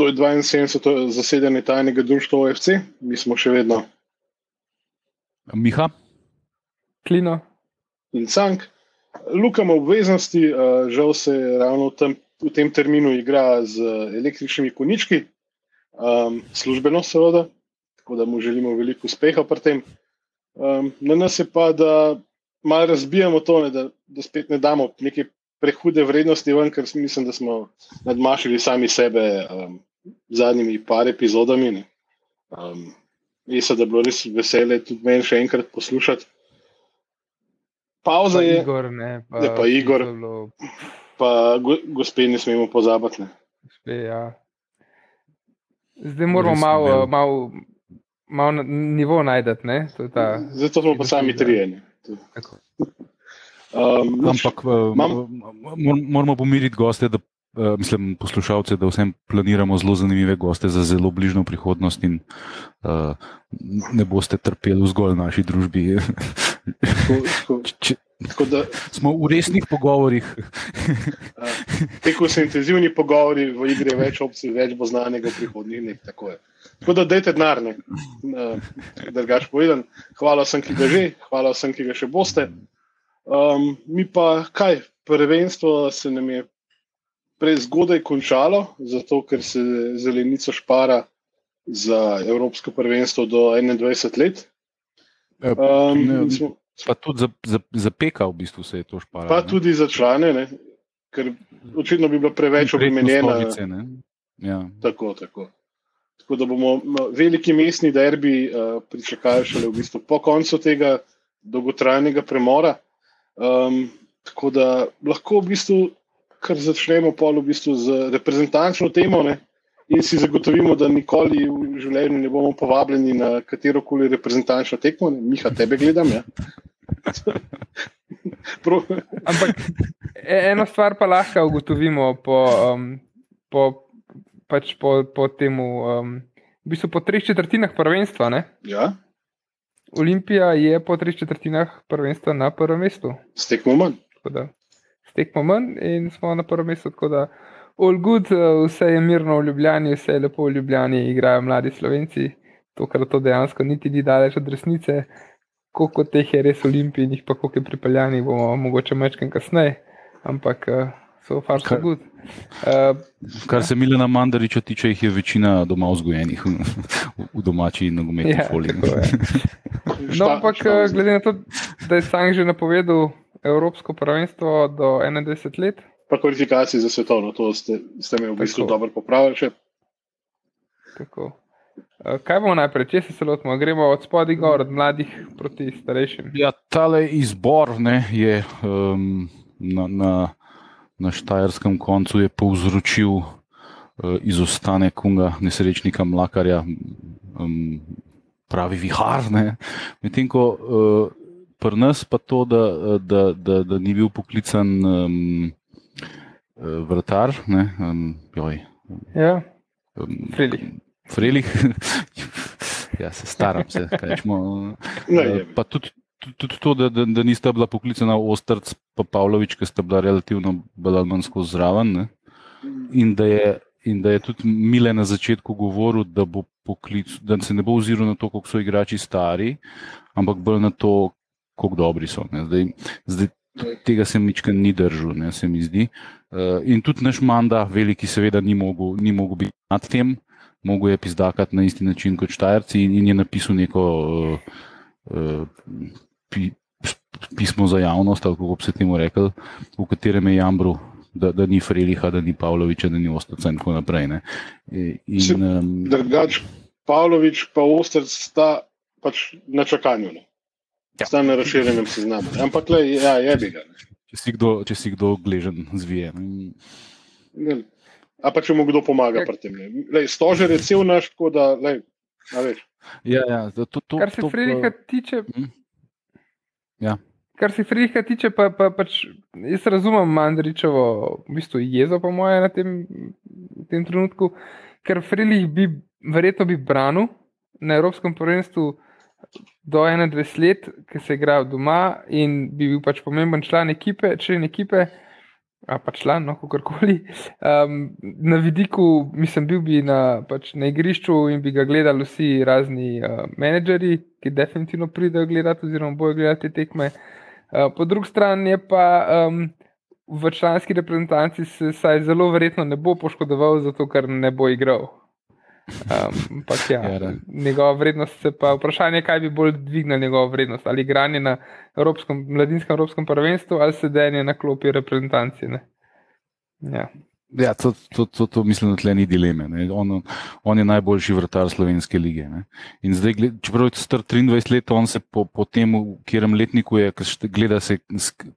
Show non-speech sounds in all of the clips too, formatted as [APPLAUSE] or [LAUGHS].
To je 72. zasedanje tajnega društva OFC, mi smo še vedno. Miha? Klino. In Cank. Luka ima obveznosti, žal se ravno v tem, v tem terminu igra z električnimi konički, um, službeno, seveda, tako da mu želimo veliko uspeha pri tem. Um, na nas je pa, da malo razbijamo to, ne, da, da spet ne damo neke prehude vrednosti ven, ker mislim, da smo nadmašili sami sebe um, zadnjimi par epizodami. Um, Jaz sem, da bilo res vesele tudi meni še enkrat poslušati. Pauza je. Igor, ne, pa, Je pa Igor. Bilo, Pa go, gospe ne smemo pozabiti. Ne. špe, ja. Zdaj moramo malo, malo na- nivo najdete. ne, ta- Zato smo pa sami trije. ne. Um. Ampak eh, Mam- mor- moramo pomiriti goste, da, mislim, poslušalce, da vsem planiramo zelo zanimive goste za zelo bližnjo prihodnost in uh, ne boste trpeli v zgolj naši družbi. Tako, tako, [LAUGHS] Če, tako da, smo v resnih pogovorih. Teko so intenzivni pogovori, v igri je več opcij, več bo znanega v prihodnjih dneh. Tako, tako da dajte denar, ne. drugač povedan. Hvala vsem, ki ga že, hvala vsem, ki ga še boste. Um, mi pa kaj, prvenstvo se nam je prezgodaj končalo, zato ker se zelenico špara za Evropsko prvenstvo do 21 let. Um, ne, smo, Pa tudi za, za, za peka v bistvu se je to šparalo. pa tudi za člane, ne, ker očitno bi bila preveč obremenjena. Ja. Tako, tako. Tako da bomo veliki mestni derbi uh, pričakali šele v bistvu po koncu tega dolgotrajnega premora. Um, tako da lahko v bistvu kar začnemo pol v bistvu z reprezentančno temo ne, in si zagotovimo, da nikoli v življenju ne bomo povabljeni na katero koli reprezentančno tekmo. Ne. Miha, tebe gledam. Ja. [LAUGHS] Ampak e- eno stvar pa lahko ugotovimo po, um, po, pač po, po temu, um, v bistvu po treh četrtinah prvenstva. Ne? ja, Olimpija je po treh četrtinah prvenstva na prvem mestu. stekmo manj. Tako da Stekmo manj in smo na prvem mestu. Tako da all good, uh, vse je mirno v Ljubljani, vse je lepo v Ljubljani, igrajo mladi slovenci. Tokrat to dejansko niti ni daleč od resnice. Koliko teh je res jih pa koliko je pripeljanih, bomo mogoče mečkam kasneje. Ampak uh, so far so good. Uh, Kar se Milena Mandariča tiče, jih je večina doma vzgojenih v, domači nogometni Ja, foliji. [LAUGHS] No, ampak eh, glede na to, da je Sang že napovedal Evropsko prvenstvo do 21 let, Pa kvalifikacije za svetovno, to ste, ste me v bistvu Tako. dobro popravili. Še. Tako. Eh, Kaj bomo najprej, če se lotimo? Gremo od spodaj gor, od mladih proti starejšim. Ja, tale izbor ne, je um, na, na, na štajerskem koncu je povzročil uh, izostanek unga nesrečnika Mlakarja, um, pravi vihar. ne. Medtem ko uh, pri nas pa to, da, da, da, da ni bil poklican um, uh, vratar, ne, um, joj, Ja, um, Frelih. Frelih. [LAUGHS] ja, se staram se, rečemo. Eh, je. Pa tudi, tudi, to, da, da, da nista bila poklicana Ostrc in Pavlović, ki sta bila relativno skozi zraven. Ne? In da, je, in da je tudi Mile na začetku govoril, da, bo poklic, da se ne bo oziral na to, koliko so igrači stari, ampak bolj na to, koliko dobri so. Ne? Zdaj, zdaj tega se mička ni držal, ne, se mi zdi. Uh, in tudi naš manda, veliki, seveda, ni mogel, ni mogel biti nad tem, mogel je pizdakati na isti način kot Štajerci in, in je napisal neko. Uh, uh, pi, pismo za javnost, ali kako bi se temu rekel, v katerem je Jambru, da, da ni Freliha, da ni Pavloviča, da ni Ostoca in tako naprej. Ne. In, Se- um, Drugač, Pavlović pa Ostrc sta pač na čakanju. Ne. Ja. Sta na razširjenem seznamu. Ampak le, ja, je bi ga. ne. če, si kdo, če si kdo gležen zvije. ne. A pa če mu kdo pomaga pri tem. Lej, Stožer je cel naš, tako da, lej. Ja, ja, to, to, to, Kar se to, Frelika tiče. Hm. Ja. Kar se Frelika tiče, pa, pa pač jaz razumem Mandričevo v bistvu jezo, po moje, na tem, tem trenutku, ker Frelih bi verjetno bi branil na Evropskem prvenstvu do 21 let, ki se igra doma in bi bil pač pomemben član ekipe, člen ekipe. a pa član, no, kako koli. Um, na vidiku, mislim, bil bi na, pač, na igrišču in bi ga gledali vsi razni uh, menedžeri, ki definitivno pridejo gledati, oziroma bojo gledati te tekme. Uh, po drugi strani je pa um, v članski reprezentanci se saj zelo verjetno ne bo poškodoval, zato ker ne bo igral. Um, ja, ja, njegova vrednost je pa vprašanje, kaj bi bolj dvignil njegovo vrednost. Ali igranje na evropskem, mladinskem evropskem prvenstvu ali sedenje na klopi reprezentancije. Ja. Ja, to, to, to, to mislim, da tle ni dileme. On, on je najboljši vrtar slovenske lige. Ne? In zdaj, čeprav je star 23 let, on se po, po tem, v katerem letniku je, gleda se,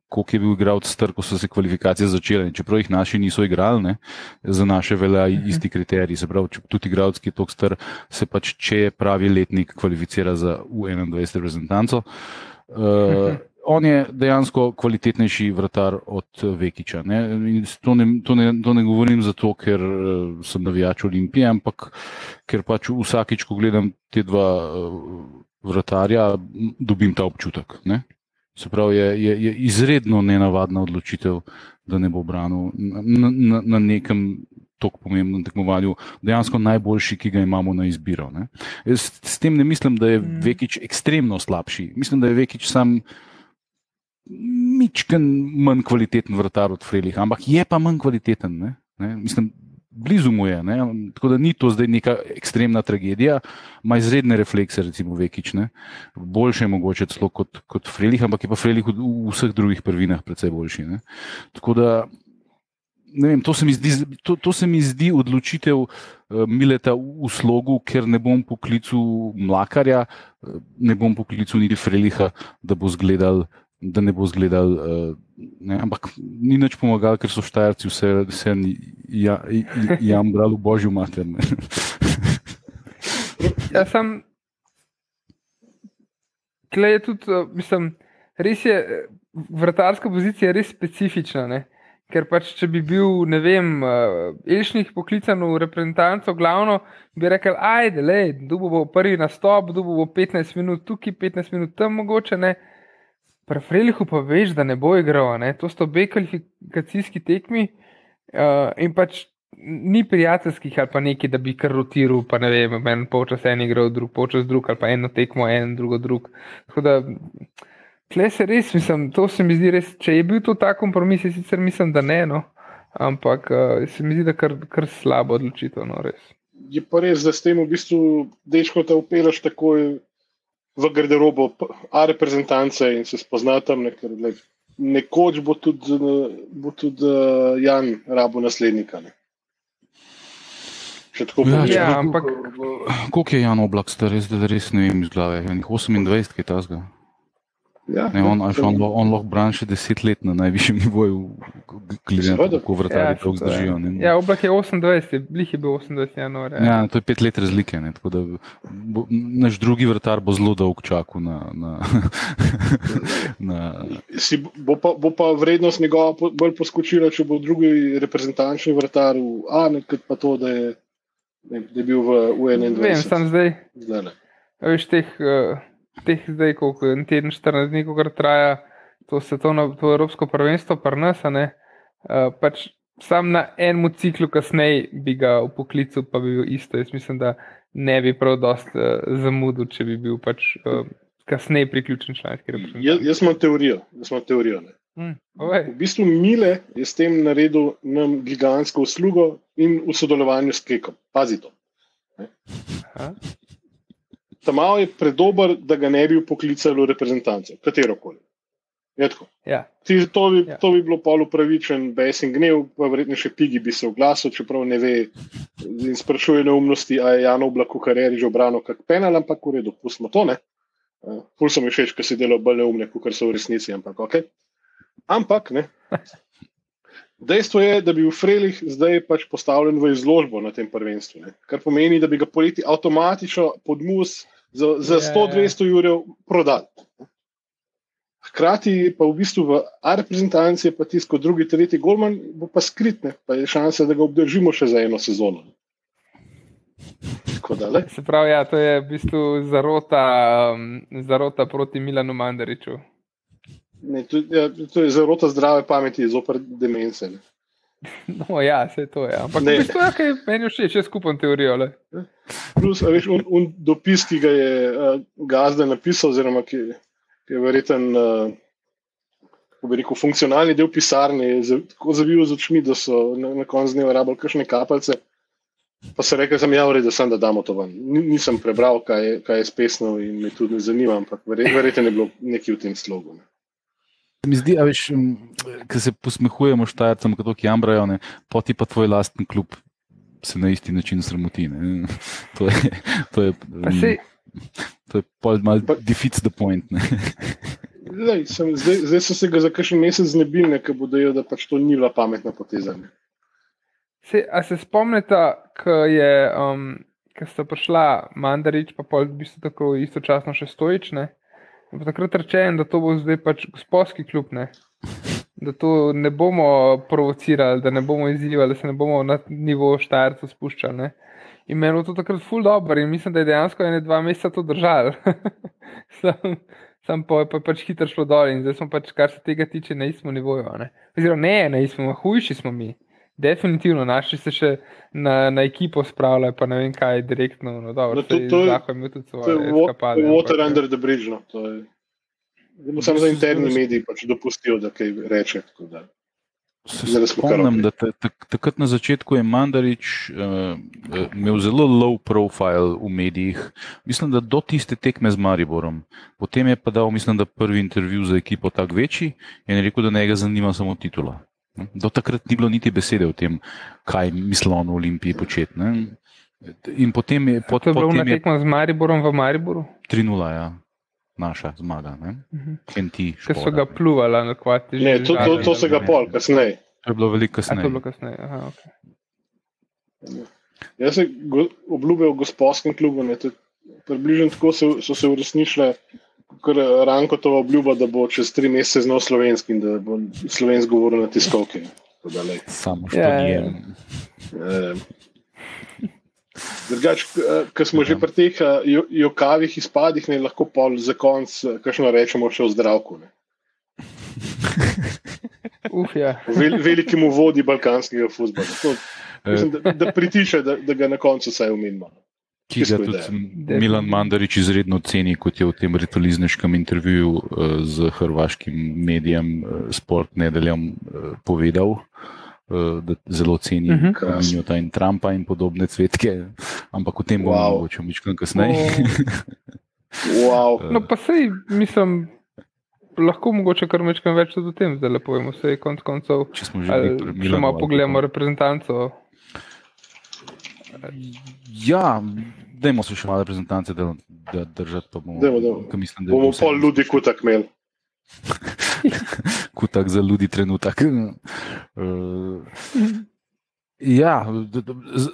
koliko je bil igral star, ko so se kvalifikacije začele. Čeprav jih naši niso igrali, ne? za naše velja mhm. isti kriteriji. Se pravi, tudi igralec, ki je tok star, se pač, če je pravi letnik, kvalificira za U21 reprezentanco. Uh, on je dejansko kvalitetnejši vratar od eh, Vekiča. Ne? To, ne, to, ne, to ne govorim zato, ker uh, sem navijač Olimpije, ampak ker pač vsakič, ko gledam te dva uh, vratarja, dobim ta občutek. Ne? Se pravi, je, je, je izredno nenavadna odločitev, da ne bo branil na, na, na nekem tako pomembnem tekmovanju, dejansko najboljši, ki ga imamo na izbiro. S, s tem ne mislim, da je mm. Vekič ekstremno slabši. Mislim, da je Vekič sam mičken manj kvaliteten vrtar od Frelih, ampak je pa manj kvaliteten. Ne? Ne? Mislim, blizu mu je. Ne? Tako da ni to zdaj neka ekstremna tragedija, ima izredne reflekse, recimo Vekič. Ne? Boljše je mogoče celo kot, kot Frelih, ampak je pa Frelih v, v vseh drugih prvinah precej boljši. Ne? Tako da. Vem, to, se zdi, to, to se mi zdi odločitev uh, Mileta v slogu, ker ne bom poklical Mlakarja, uh, ne bom poklical niti Freliha, da bo zgledal uh, da ne bo zgledal. Uh, ne, ampak ni nič pomagal, ker so štajerci vse, vse ja, jam brali v božjo mater. ja, sem. Klej je tudi, uh, mislim, res je, vrtarska pozicija je res specifična. Ne? Ker pač, če bi bil, ne vem, Elšnik poklican v reprezentanco, glavno bi rekel, ajde, le, dubo bo prvi nastop, dubo bo 15 minut tukaj, 15 minut tam mogoče ne. Uh, Pri Frelihu pa veš, da ne bo igral, ne? to so obe kvalifikacijski tekmi uh, in pač ni prijateljskih ali pa neki, da bi kar rotiral, pa ne vem, en počas en igral, drug počas drug ali pa eno tekmo, en drugo drug. Tako da, tle se res, mislim, to se mi zdi res, če je bil to ta kompromis, sicer mislim, da ne, no, ampak uh, se mi zdi, da kar, kar slabo odločitev, no res. Je pa res, da s tem v bistvu dečko te upelaš takoj v garderobo A reprezentance in se spozna tam, ker ne, nekoč bo tudi, bo tudi uh, Jan rabo naslednika. Ne. Še tako ja, ja, ampak koliko je Jan oblak star, res, da res ne vem iz glave, 28, kaj ta zga. Ja, ne, on, ja, on, on lahko brani še deset let na najvišjem nivoju, glede na to, kako vrtari ja, to zdržijo. Ja, oblak je 28, blih je bil 28 januarja. Ja, to je pet let razlike. Ne, da, bo, naš drugi vrtar bo zelo dolg čakal na. na, [LAUGHS] na... Si, bo, pa, bo pa vrednost njegova bolj poskočila, če bo drugi reprezentančni vrtar v A, ne kot pa to, da je, ne, da je bil v, v 21. Vem, sem zdaj. zdaj Veš teh. Uh, teh zdaj, koliko je teden, 14 dni, kar traja to svetovno, to evropsko prvenstvo, pa nas, ne. Uh, pač sam na enem ciklu kasneje bi ga v poklicu, pa bi bil isto. Jaz mislim, da ne bi prav dost uh, zamudil, če bi bil pač uh, kasneje priključen članski reprezentant. Jaz, jaz imam teorijo. Jaz imam teorijo mm, v bistvu Mile je s tem naredil nam gigantsko uslugo in v sodelovanju s Kekom. Pazi to tam je predober, da ga ne bi poklicali v reprezentanco, katero koli. Ja. To, bi, ja. to bi bilo pol upravičen, bes in gnev, pa verjetno še pigi bi se oglasil, čeprav ne ve in sprašuje neumnosti, a je Jan Oblak v karieri že obrano kak penal, ampak v redu, pustimo to. Pul sem jih všeč, ker si delo bolj neumne, kot so v resnici, ampak ok. Ampak, ne. Dejstvo je, da bi v Frelih zdaj pač postavljen v izložbo na tem prvenstvu, ne? kar pomeni, da bi ga poleti avtomatično pod mus za, za 100-200 ur prodali. Hkrati pa v bistvu v A-reprezentanci je pa tisto drugi, tretji golman, bo pa skritne, pa je šansa, da ga obdržimo še za eno sezono. Da, Se pravi, ja, to je v bistvu zarota, um, zarota proti Milanu Mandariču. Ne, to, ja, to je zelo ta zdrave pameti, zopr demence. Ne. [LAUGHS] No, ja, se to je. Ampak Ne. v bistvu, ja, kaj meni všeč, je skupno teorijo. Le. Plus, veš, un, un dopis, ki ga je uh, Gazda napisal, oziroma ki, ki je verjeten, uh, bi rekel, funkcionalni del pisarne, je za, tako zavil z očmi, da so na, na koncu dneva rabili kakšne kapljce. Pa se reče, da sem javno, da sem da damo to ven. Ni- Nisem prebral, kaj je, kaj je spesno in me tudi ne zanima, ampak verjetno je bilo nekaj v tem slogu. Ne. Se Mi zdi, da se posmehujemo štajercem, kot ki jamrajo, ne, poti pa tvoj lasten klub se na isti način sramoti. Ne. [LAUGHS] To je, to je, Pa sej, to je pol mal Pa- defeats the point. Ne. [LAUGHS] Lej, sem, zdaj, zdaj so se ga za kakšen mesec znebili, ker bodo dejali, da pač to ni bila pametna poteza. ne. sej, a se spomnite, ko je. Um, Ker sta prišla Mandarič, pa pol v bistvu tako istočasno še stojične. Takrat rečem, da to bo zdaj pač gospodski klub, ne? da to ne bomo provocirali, da ne bomo izzivali, da se ne bomo na nivo štajercev spuščali. Ne? In meni je to takrat ful dobro in mislim, da je dejansko ene dva meseca to držal. [LAUGHS] sam sam pa je pa pač hitro šlo dol in zdaj smo pač, kar se tega tiče, na istem nivoju. Ne? Oziroma, ne, na istem, hujši smo mi. Definitivno, naši se še na, na ekipo spravljajo, pa ne vem kaj, direktno. No, dobro, No, to- to je- je imel tudi To je svoje eskapade. water ampak- under the bridge. No. To je, zdaj samo za interni mediji pač dopustijo, da kaj reče. tako Da. Se Zdaj spomnim, da ta- tak- takrat na začetku je Mandarič uh, imel zelo low profile v medijih. Mislim, da do tiste tekme z Mariborom. Potem je pa dal, mislim, da prvi intervju za ekipo tako večji in je rekel, da ne ga zanima samo titula. Do takrat ni bilo niti besede o tem, kaj misli on o Olimpiji početi. ne. In potem je, pot, To je bilo na tekmo z Mariborom v Mariboru, 3-0, ja, naša zmaga. Ne? Mhm. NT. ki so ga pluvali na kvati. Ne, to, to, to se ga pol, kasneje. To je bilo veliko A to je kasneje. bilo kasneje. Aha, okay. Jaz sem go, obljubil v gospodskem klubu, ne, približno tako se, so se uresničile. Ker Rankotova obljuba, da bo čez tri mesece znal slovenski in da bo slovenski govoril na tiskovki. lej. Samo Ja, ja, ja. španijem. Eh, Drugač, ko smo že pri teh eh, jo- jokavih izpadih, ne lahko pol za konc, eh, kakšno rečemo, še o zdravku. Ne. Uf, [LAUGHS] ja. Vel, velikemu vodi balkanskega futbola. To, Eh, mislim, da, da pritiče, da, da ga na koncu vsaj omenimo. Ki ga tudi ideja. Milan Mandarič izredno ceni, kot je v tem ritualizniškem intervjuju eh, z hrvaškim medijem eh, Sport nedeljom eh, povedal, da zelo ceni Mhm. Minjota in Trumpa in podobne cvetke, ampak o tem bomo Wow. mogoče mičkam kasneje. [LAUGHS] Wow. No, pa sej, mislim, lahko mogoče kar mečkam več tudi o tem, zdaj lepo povemo, sej konc koncev. Če smo že Ali, če malo ali pogledamo kako. reprezentanco. Ja, dajmo se še malo reprezentance da, da držati, pa bomo. Dajmo. ker Mislim, Bomo pol vse- ljudi kutak imeli. [LAUGHS] kutak za ljudi trenutek. Uh, [LAUGHS] ja, d- d- z-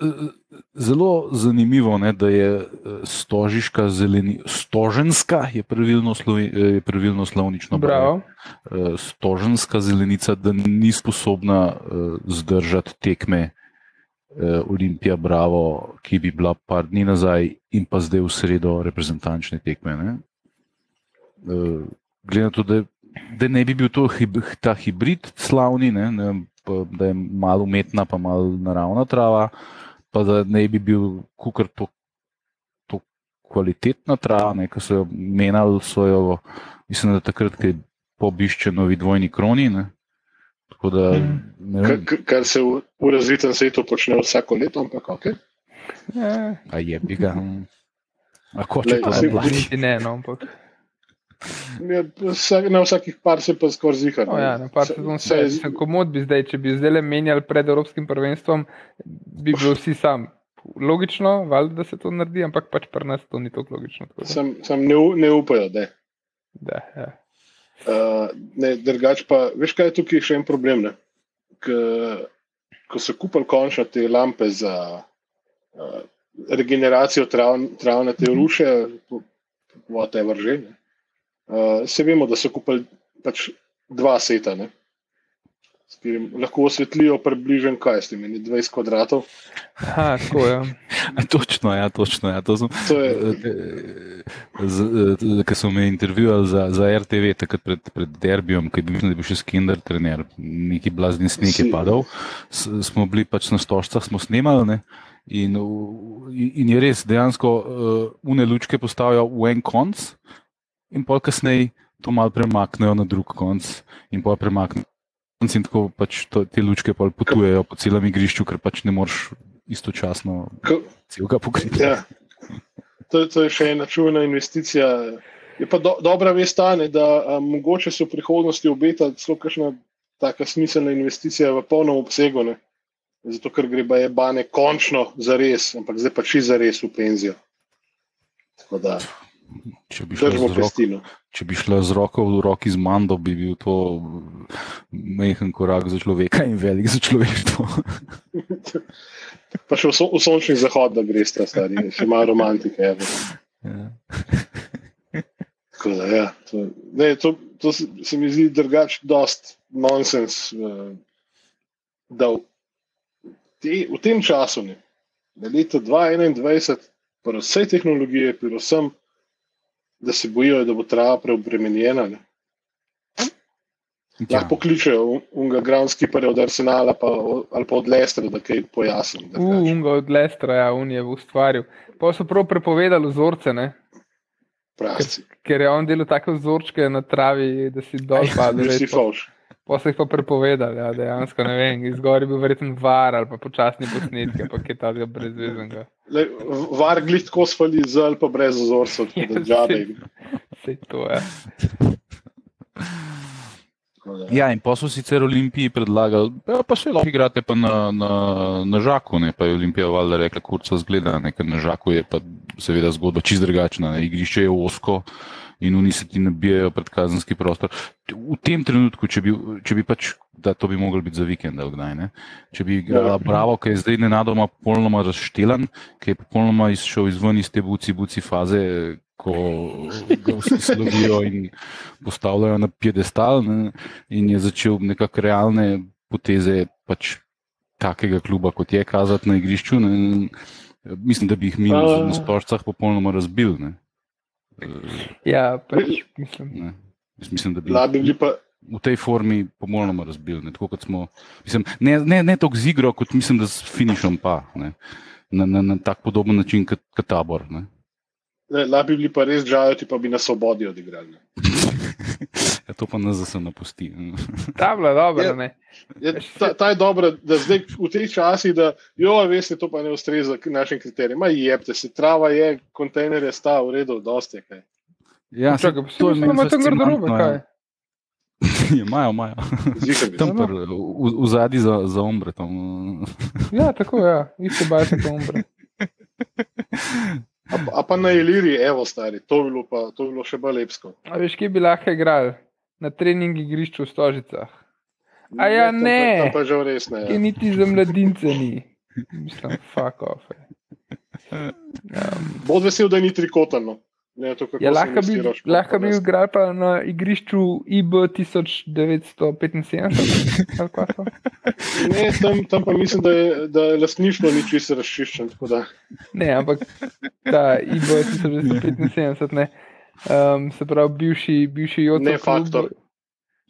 zelo zanimivo je, da je eh, stožiška zeleni, stoženska je pravilno, slovi, eh, je pravilno slovnično. Bravo. eh, Stoženska zelenica, da ni sposobna eh, zdržati tekme Olimpija Bravo, ki bi bila par dni nazaj in pa zdaj v sredo reprezentančne tekme. ne. Eh, Glede na to, da, da ne bi bil to ta hibrid slavni, ne, ne, pa, da je malo umetna, pa malo naravna trava, pa da ne bi bil kukar to, to kvalitetna trava, ne, ki so jo menjali, so jo, mislim, da takrat, ko je pobišče novi dvojni kroni. Ne, tako da, ne Kar, kar- se v, v razvitem svetu počne vsako leto, ampak ok. Ja, a je bi ga. A ko Glej, če to niti ne, no, ampak. Ja, vsak, na vsakih par se pa skoraj zihar. No, ja, na par sezon se je komod bi zdaj, če bi zdaj le menjali pred Evropskim prvenstvom, bi bilo vsi sam. Logično, valjda, da se to naredi, ampak pač pri nas to ni tako logično. Tako da, Sam, sam ne, ne upajo, da. da, ja. Uh, ne, drugač pa, veš kaj je tukaj še en problem. ne? K, ko so kupili končno te lampe za uh, regeneracijo trav, travnate ruše, whatever že. ne. Uh, se vemo, da so kupili pač dva seta, ne? S katerim lahko osvetlijo približno kaj s tem, ene 20 kvadratov. Aha, tako je. [LAUGHS] točno, ja, točno. Ja. To sem, To je, Ker so me intervjuvali za, za RTV, takrat pred, pred derbijem, ki je bil, bil še skinder trener, neki blazni sneg je padal. S, smo bili pač na stožcah, smo snemali. Ne? In, in je res, dejansko uh, une lučke postavijo v en konc, in pol kasneje to malo premaknejo na drug konc, in pol premaknejo. Konc In tako pač to, te lučke potujejo po celem igrišču, ker pač ne moreš istočasno celega pokriti. ja. to, to je še ena čuvena investicija. Je pa do, dobra vest ta, ne, da a, mogoče se v prihodnosti obeta celo kakšna taka smiselna investicija v polnem obsegu. Ne. Zato, ker gre baje bane končno za res, ampak zdaj pa či za res v penzijo. Tako da Če bi pestino. Če bi šla z roko v roki z Mando, bi bil to majhen korak za človeka in velik za človeštvo. Pa še v, so, v sončni zahod, da greš ta stari, še malo romantike. evo. Ja. Tako Da, ja, to, ne, to, to se, se mi zdi drugače, dost nonsens. eh, Da v, te, v tem času, ne, da leta 2021, pri vsej tehnologiji, pri vsem, da se bojijo, da bo trava preobremenjena. Ne. Ja. Lahko pokličejo unga groundskipperja od Arsenala pa, ali pa od Lestra, da kaj pojasnim. Uh, unga od Lestra, ja, un je ustvaril. Pa so prav prepovedali vzorce, ne? Prasti. ker je on delal take vzorčke na travi, da si dol [LAUGHS] padel. Vsi res, pa- falš. Pa so jih pa prepovedali, ja, dejansko ne vem, izgor je bil verjetno var ali pa počasni posnetki, pa je tega brezvezenega. Le, var glih tako svali z ali pa brez vzorcev, tako da Ja, džabe. Vse to je. Da- Ja, in pa so sicer Olimpiji predlagali, ja, pa se lahko igrate pa na, na, na žaku, ne, pa je Olimpija valjda rekla, kurca zgleda, ne, ker na žaku je pa seveda zgodba čist drugačna, ne, igrišče je osko in oni se ti nabijajo pred kazenski prostor. V tem trenutku, če bi, če bi pač, da to bi moglo biti za vikend ali kdaj, ne, če bi Ja. Bravo, ki je zdaj nenadoma popolnoma razštelan, ki je popolnoma izšel izven iz te buci, buci faze, ko ga vsi slovijo in postavljajo na piedestal ne, in je začel nekako realne poteze pač takega kluba, kot je kazati na igrišču. Ne, mislim, da bi jih mi na stožcah popolnoma razbil. Ne. Ja, pač, mislim. Ne. Jaz Mislim, da bi Lahko bi bili pa v tej formi popolnoma razbil. Ne, tako smo, mislim, ne, ne, ne toliko z igro, kot mislim, da s finišom pa. Ne, na, na, na tak podoben način kot, kot tabor. Ne. Lahko bi bili pa res žajoti, pa bi na svobodi odigrali. [LAUGHS] Ja, to pa nas zase napusti. [LAUGHS] Ta bila dobra, Ja. ne. Je, ta, ta je dobra, da zdaj v teh časih, da jo, veste, to pa ne ustreza našim kriterijem. Ma jebte se, trava je, kontejner je sta, v redu, dosti je kaj. Ja, saj Čakaj, to je si meni imamo tam garderobe, fascinantno, kaj? [LAUGHS] ja. Imajo, imajo. Tam se. no. pr, v, zadnji za, za ombre. Tam. Ja, tako ja, isto bajte kombre. A, pa- a pa na Iliri, evo stari, to bi bilo, pa, to bi bilo še bolj lepsko. A veš, kje bi lahko igrali? Na trening igrišču v Stožicah. A ja, tam pa- ne. Tam pa že res ne. Ja. niti za mladince ni. Mislim, fuck off. je. Um, Bod vesel, da ni trikotano. Ne, to, ja, lahko bi, lahko bi res. igrali pa na igrišču IB 1975. ali kaj so. [LAUGHS] Ne, tam, tam pa mislim, da je, da je lastništvo ni čisto da- Ne, ampak ta IB 1975, ne. Um, se pravi, bivši, bivši Jocov Ne faktor. klub.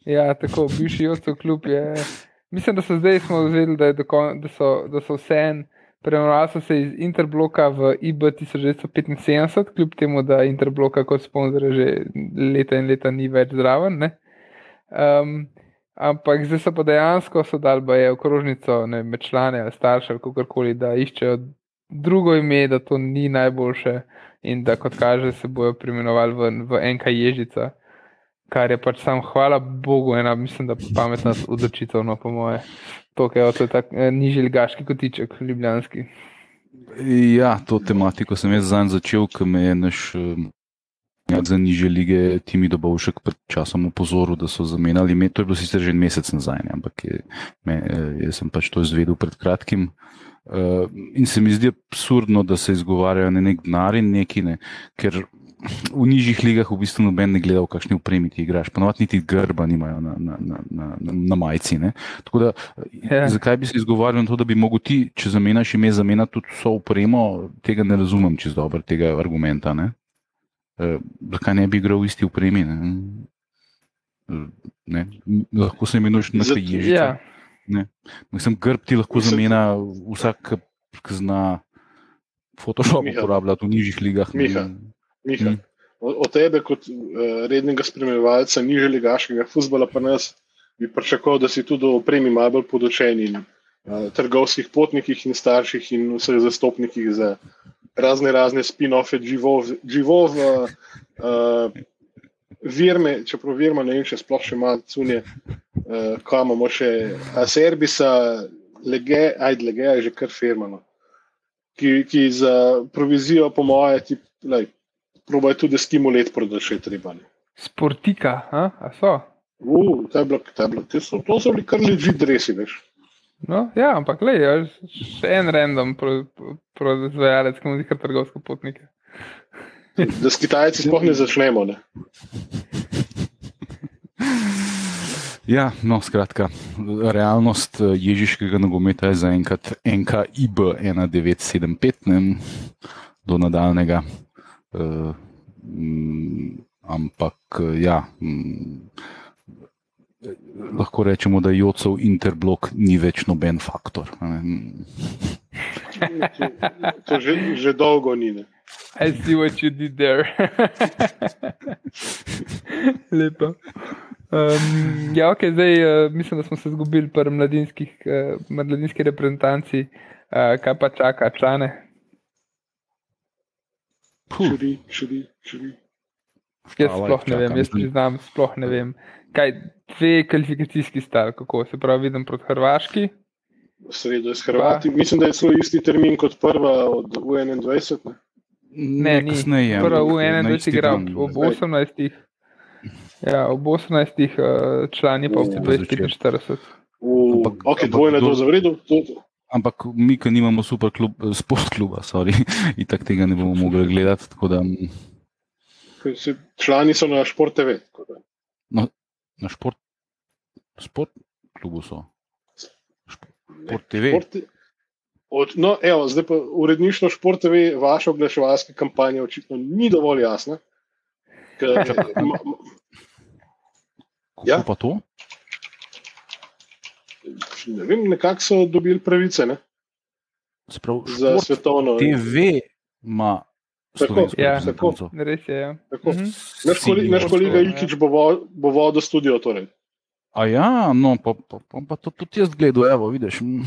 Ja, tako, bivši Jocov klub je. Mislim, da so zdaj smo vzeli, da, kon, da so, da so vse en. Premenovali so se iz Interbloka v IB 1975, kljub temu, da Interbloka kot sponzor že leta in leta ni več zraven. ne. Um, ampak zdaj so pa dejansko dali baje okrožnico ne, med člane ali starše ali kakorkoli, da iščejo drugo ime, da to ni najboljše in da kot kaže se bojo preimenovali v, v NK Ježica. Kar je pač sam, hvala Bogu, ena, mislim, da pametna odločitev, no, po moje. To, kaj je, tak eh, nižji ligaški kotiček, ljubljanski. Ja, to tematiko sem jaz zanj začel, ker me je naš uh, za niže lige Timi Dobovšek pred časom upozoril, da so zamenjali ime. To je bilo sicer že en mesec nazaj, ne, ampak je, me, eh, jaz sem pač to izvedel pred kratkim. Uh, in se mi zdi absurdno, da se izgovarjajo na nek denar in neki ne, ker v nižjih ligah v bistvu noben ne gleda, v kakšni upremi ti igraš. Ponovadi niti grba nimajo na, na, na, na, na, majci. Ne? Tako da, Ja. zakaj bi se izgovarjal na to, da bi mogel ti, če zamenjaš ime, zamenjati tudi vso upremo, tega ne razumem čez dobro, tega argumenta. Ne? Eh, zakaj ne bi igral v isti upremi? Ne? Eh, Ne? Lahko se imenuješ na Zato- ježica. Ja, Mislim, grb ti lahko zamenja vsak, ki zna Photoshop uporabljati v nižjih ligah. Miha. Miha, Mm. od tebe, kot uh, rednega spremljevalca niže ligaškega futbola, pa nas bi pričakoval, da si tudi o opremi malo bolj podočen in uh, trgovskih potnikih in starših in vseh zastopnikih za razne razne spin-offe, živov, živov uh, uh, virme, čeprav virma ne vem, če sploh še ima cunje, uh, ko imamo še Aserbisa, lege, ajde, lege je že kar firmano. Ki, ki za provizijo, po moje, ti, lej, probajo tudi stimulet prodati, če je treba. ne. sportika, a, a so. Uh, to je bilo, to je bilo, to so, to so bili kar leži dresi, veš. No, ja, ampak le, še en random pro- pro- proizvajalec, ki mu zdi kar trgovske potnike. Da s Kitajci sploh ne začnemo. Ne. Ja, no, skratka, realnost eh, ježiškega nogometa je zaenkrat NKIB 1975, ne, do nadaljnega. Uh, mm, ampak, eh, ja, mm, eh, lahko rečemo, da Jocov interblok ni več noben faktor. a ne. To, to že, že dolgo ni. Ne. I see what you did there. [LAUGHS] Lepo. Um, ja, ok, zdaj uh, mislim, da smo se izgubili pri mladinskih, uh, mladinski reprezentanci. Uh, kaj pa čaka člane? Širi, širi, širi. Jaz sploh ne vem, jaz mislim. priznam, sploh ne vem. Kaj, dve kvalifikacijski stavki, kako se pravi, vidim proti Hrvaški. V sredo je s Hrvati. Mislim, da je celo isti termin kot prva od U21. Ne. Ne, ni. kasneje. Prva v na 21 isti igra dan. ob 18. Ja, ob 18. Uh, člani pa ob 245. V, Ampak- ok, ampak dvojna kdo- doza v redu. To, to. Ampak mi, ki nimamo super klub, sport kluba, sorry, [LAUGHS] in tako tega ne bomo mogli gledati. Da mm, Člani so na Šport TV. da. na šport, sport klubu so. Šport TV. Šport, od, no, evo, zdaj pa uredništvo Šport TV, vaša oglaševalska kampanja očitno ni dovolj jasna. Ker, ma, ma, Ja. pa to? Ne vem, nekako so dobili pravice ne, Sprav, za svetovno. TV ima Tako, ja, reprezentanco. Res je. Ja. Tako. Mhm. Naš, koli, naš kolega. Ikič bo, vo, bo vodil studio. Torej. A ja, no, pa, pa, pa, pa to tudi jaz gledal, evo, vidiš. mm,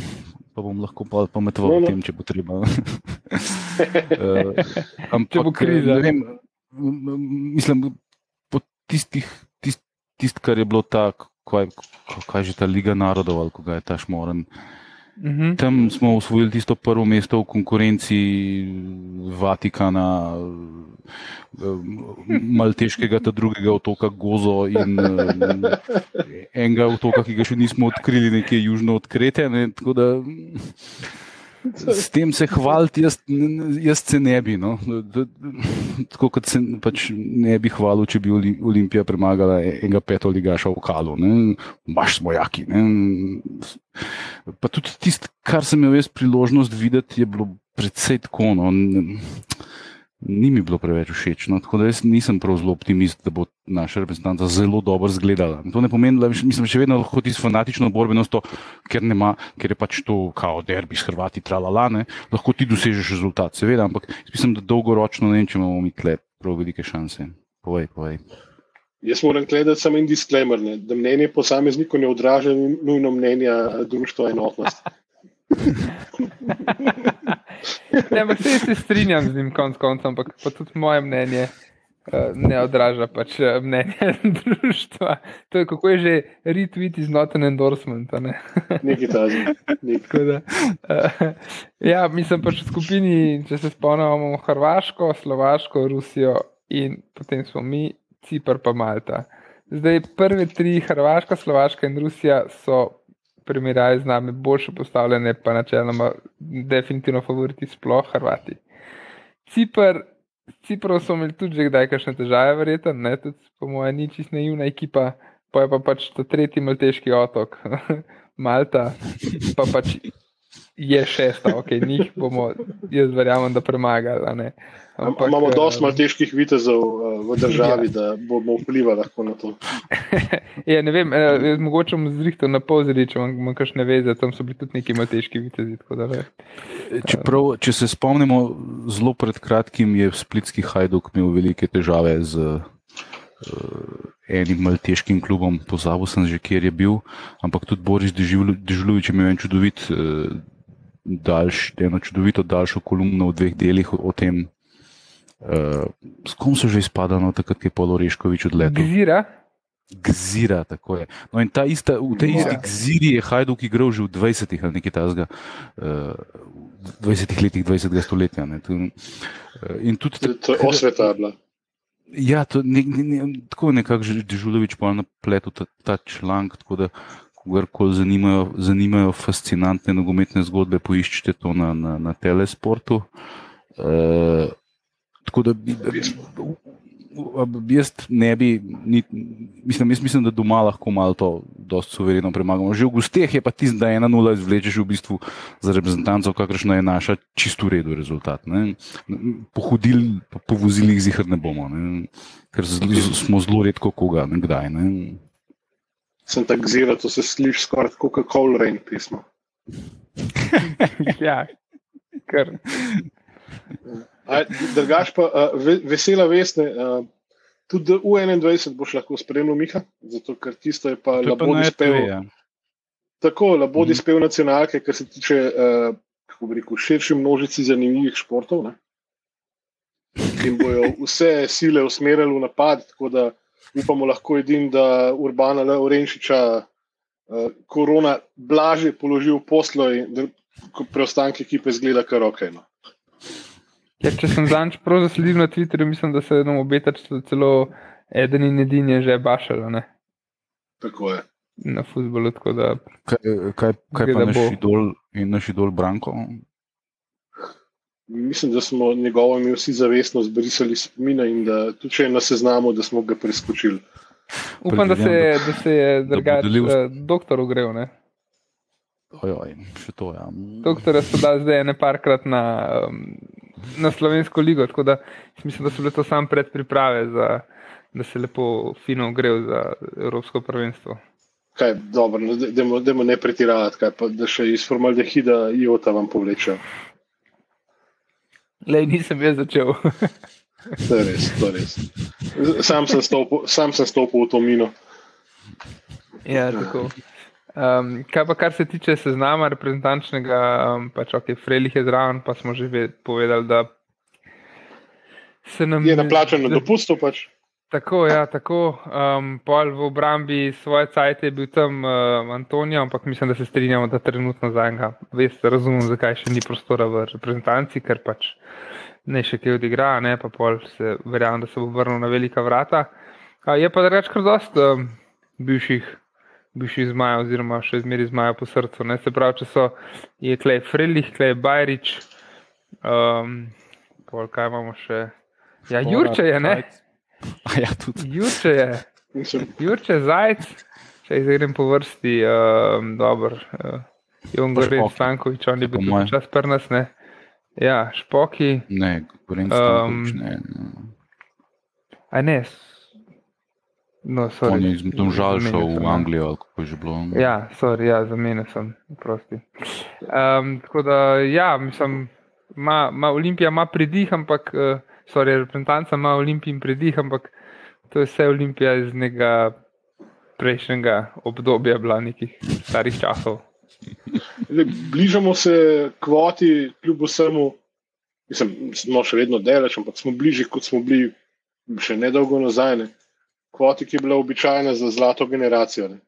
Pa bom lahko pa pometoval No, o no. tem, če bo treba. uh, [LAUGHS] [LAUGHS] ampak, Če bo kriza. ne Vem, mislim, po tistih, tist, tist, kar je bilo tako, kaj, kaj že ta Liga narodov, ali ga je ta šmoren. Mhm. Tam smo osvojili tisto prvo mesto v konkurenci Vatikana, eh, Malteškega, ta drugega otoka Gozo in eh, enega otoka, ki ga še nismo odkrili, nekje južno od Krete. Ne, tako da s tem se hvaliti, jaz, jaz se ne bi. No. Tako kot se pač ne bi hvalil, če bi Oli- Olimpija premagala enega petoligaša v Kalu. Baš smo jaki. Ne. Pa tudi tisto, kar sem imel jaz priložnost videti, je bilo predvsej tako. No. Ni mi bilo preveč všeč. No. Tako da jaz nisem prav zelo optimist, da bo naša reprezentanca zelo dobro izgledala. To ne pomeni, da mislim, še vedno lahko tisto fanatično borbenost, ker, nema, ker je pač to kao derbi s Hrvati, tralala, ne, lahko ti dosežeš rezultat, seveda, ampak mislim, da dolgoročno ne vem, če imamo mi tle prav velike šanse. Povej, povej. Jaz moram gledati samo en disclaimer, ne, da mnenje posameznikov ne odraža nujno mnenja društva enotnost. Ne, ampak se, se strinjam z njim, konc koncev, ampak pa tudi moje mnenje uh, ne odraža pač eh, mnenje [LAUGHS] društva. To je kako je že retweet is not an endorsement. ne? [LAUGHS] Nekaj tazga. Tako Da, uh, ja, mislim pač v skupini, če se spomnimo, imamo Hrvaško, Slovaško, Rusijo in potem smo mi, Cipr pa Malta. Zdaj prve tri, Hrvaška, Slovaška in Rusija so primerjavi z nami boljše postavljene, pa načeloma definitivno favoriti sploh Hrvati. Cipr Cipro so imeli tudi že kdaj kakšne težave, verjetno, ne, tudi po mojem, ni čist naivna ekipa, pa je pa pač ta tretji malteški otok, [LAUGHS] Malta, pa pač je šesta, ok, njih bomo, jaz verjamem, da premagali. a ne. Ampak, imamo eh, dosti malteških vitezov uh, v državi, [LAUGHS] ja. da bomo vplivali lahko na to. [LAUGHS] Ja, ne vem, eh, jaz mogoče bom zrihtel na pozri, če imam kakšne veze, tam so bili tudi neki malteški vitezi. tako da ne. Čeprav, če se spomnimo, zelo pred kratkim je splitski Hajduk imel velike težave z enim malteškim klubom, pozabil sem že, kjer je bil, ampak tudi Boris Dežulovič je imel en čudovit, daljš, eno čudovito daljšo kolumno v dveh delih o, o tem, uh, s kom so že izpadali, no, takrat je Polo Reškovič odletel. Gzira, Gzira, tako je. No, in ta ista, v tej isti Ja. gziri je Hajduk igral že v 20-ih ali nekaj tasga, uh, 20 letih 20. stoletja. Ne, tu, uh, in tudi To, je osveta bila. Ja, to, ne, ne, ne, tako je nekako že Žulovič pa napletel ta, ta članek, tako da kogarkoli zanimajo, zanimajo fascinantne nogometne zgodbe, poiščite to na, na, na telesportu. Uh, da bi, bi, jaz ne bi, ni, mislim, jaz mislim, da doma lahko malo to dosti suvereno premagamo. Že v gosteh je pa tisto, da ena nula izvlečeš v bistvu za reprezentanco, kakršna je naša, čisto v redu rezultat. Ne. Pohodili, po, po vozilih zihar ne bomo, ne. ker zelo, smo zelo redko koga, ne kdaj. Ne. Sem tak zira, to se sliši skoraj kot Coca-Cola Rain pismo. [LAUGHS] ja, kar. Drugač pa uh, ve, vesela veste, uh, tudi v 21 boš lahko spremljal Miha, zato ker tisto je pa labodi na spev. Ja. Tako, labodi Mhm. spev nacionalke, kar se tiče uh, kako bi rekel, širši množici zanimivih športov. Ne? In bojo vse sile usmerjali v napad, tako da upamo lahko edin, da Urbana Le Orenšiča uh, korona blaže položi v poslo in da ko preostanek ekipe zgleda kar ok. No. Ja, če sem zadnjič prav zasledil na Twitterju, mislim, da se nam obeta celo- celo eden in edini je že bašalo ne, Tako je. na futbolu. tako Da, Kaj, kaj, kaj pa da naš bo. idol in naš idol Branko? Mislim, da smo njegovo ime vsi zavestno zbrisali spomina in da tudi če je na seznamu, da smo ga preskočili. upam, da se, je- da se je bo drugač delil- eh, doktor ogrel. Ne. Ojoj, še to, ja. Doktorja so dali zdaj ene parkrat na, na slovensko ligo, tako da mislim, da so bile to samo predpriprave, za, da se lepo fino ogrel za Evropsko prvenstvo. Kaj, dobro, no, dajmo ne pretiravati, kaj pa da še iz formaldehida iota vam povlečejo. Le nisem jaz začel. [LAUGHS] To je res, to je res. Sam sem stopil, sam sem stopil v to mino. ja, tako. Um, kaj pa kar se tiče seznama reprezentančnega, um, pač ok, Frelih je zraven, pa smo že ve- povedali, da se nam Je naplačen na dopustu, pač. Tako, ja, tako. Um, pol v obrambi svoje cajt je bil tam uh, Antonijo, ampak mislim, da se strinjamo, da trenutno za enega. Veste, razumem, zakaj še ni prostora v reprezentanci, ker pač ne še kaj odigra, ne pa pol se verjamem, da se bo vrnil na velika vrata. Uh, je pa drugač kar dost um, bivših, bivših zmajev, oziroma še zmeri zmajev po srcu. Ne? Se pravi, če so je klej Frelih, klej Bajrič, um, pol kaj imamo še. Ja, Jurče je, ne? [LAUGHS] A ja, tudi. Jurče je. Jurče Zajec, če jih grem po vrsti, um, dobro. Uh, Jon Pa Goren, Špoki. Stankovič, on je Po bil tudi čas pri nas, ne. Ja, Špoki, Ne, govorim Um, um, ne. a ne. No, sorry. On je iz Domžal šel v ja. Anglijo, ali kako je že bilo. Ja, sorry, ja, zamenjal sem, prosti. Um, tako da, ja, mislim, ima, ima Olimpija ima pridih, ampak, uh, sorry, reprezentanca ima Olimpijin pridih, ampak to je vse Olimpija iz nekega prejšnjega obdobja, bila nekih starih časov. zdaj, bližamo se kvoti, kljub vsemu, mislim, smo še vedno deleč, ampak smo bližje, kot smo bili še nedolgo nazaj. Ne. Kvoti, ki je bila običajna za zlato generacijo. Ne.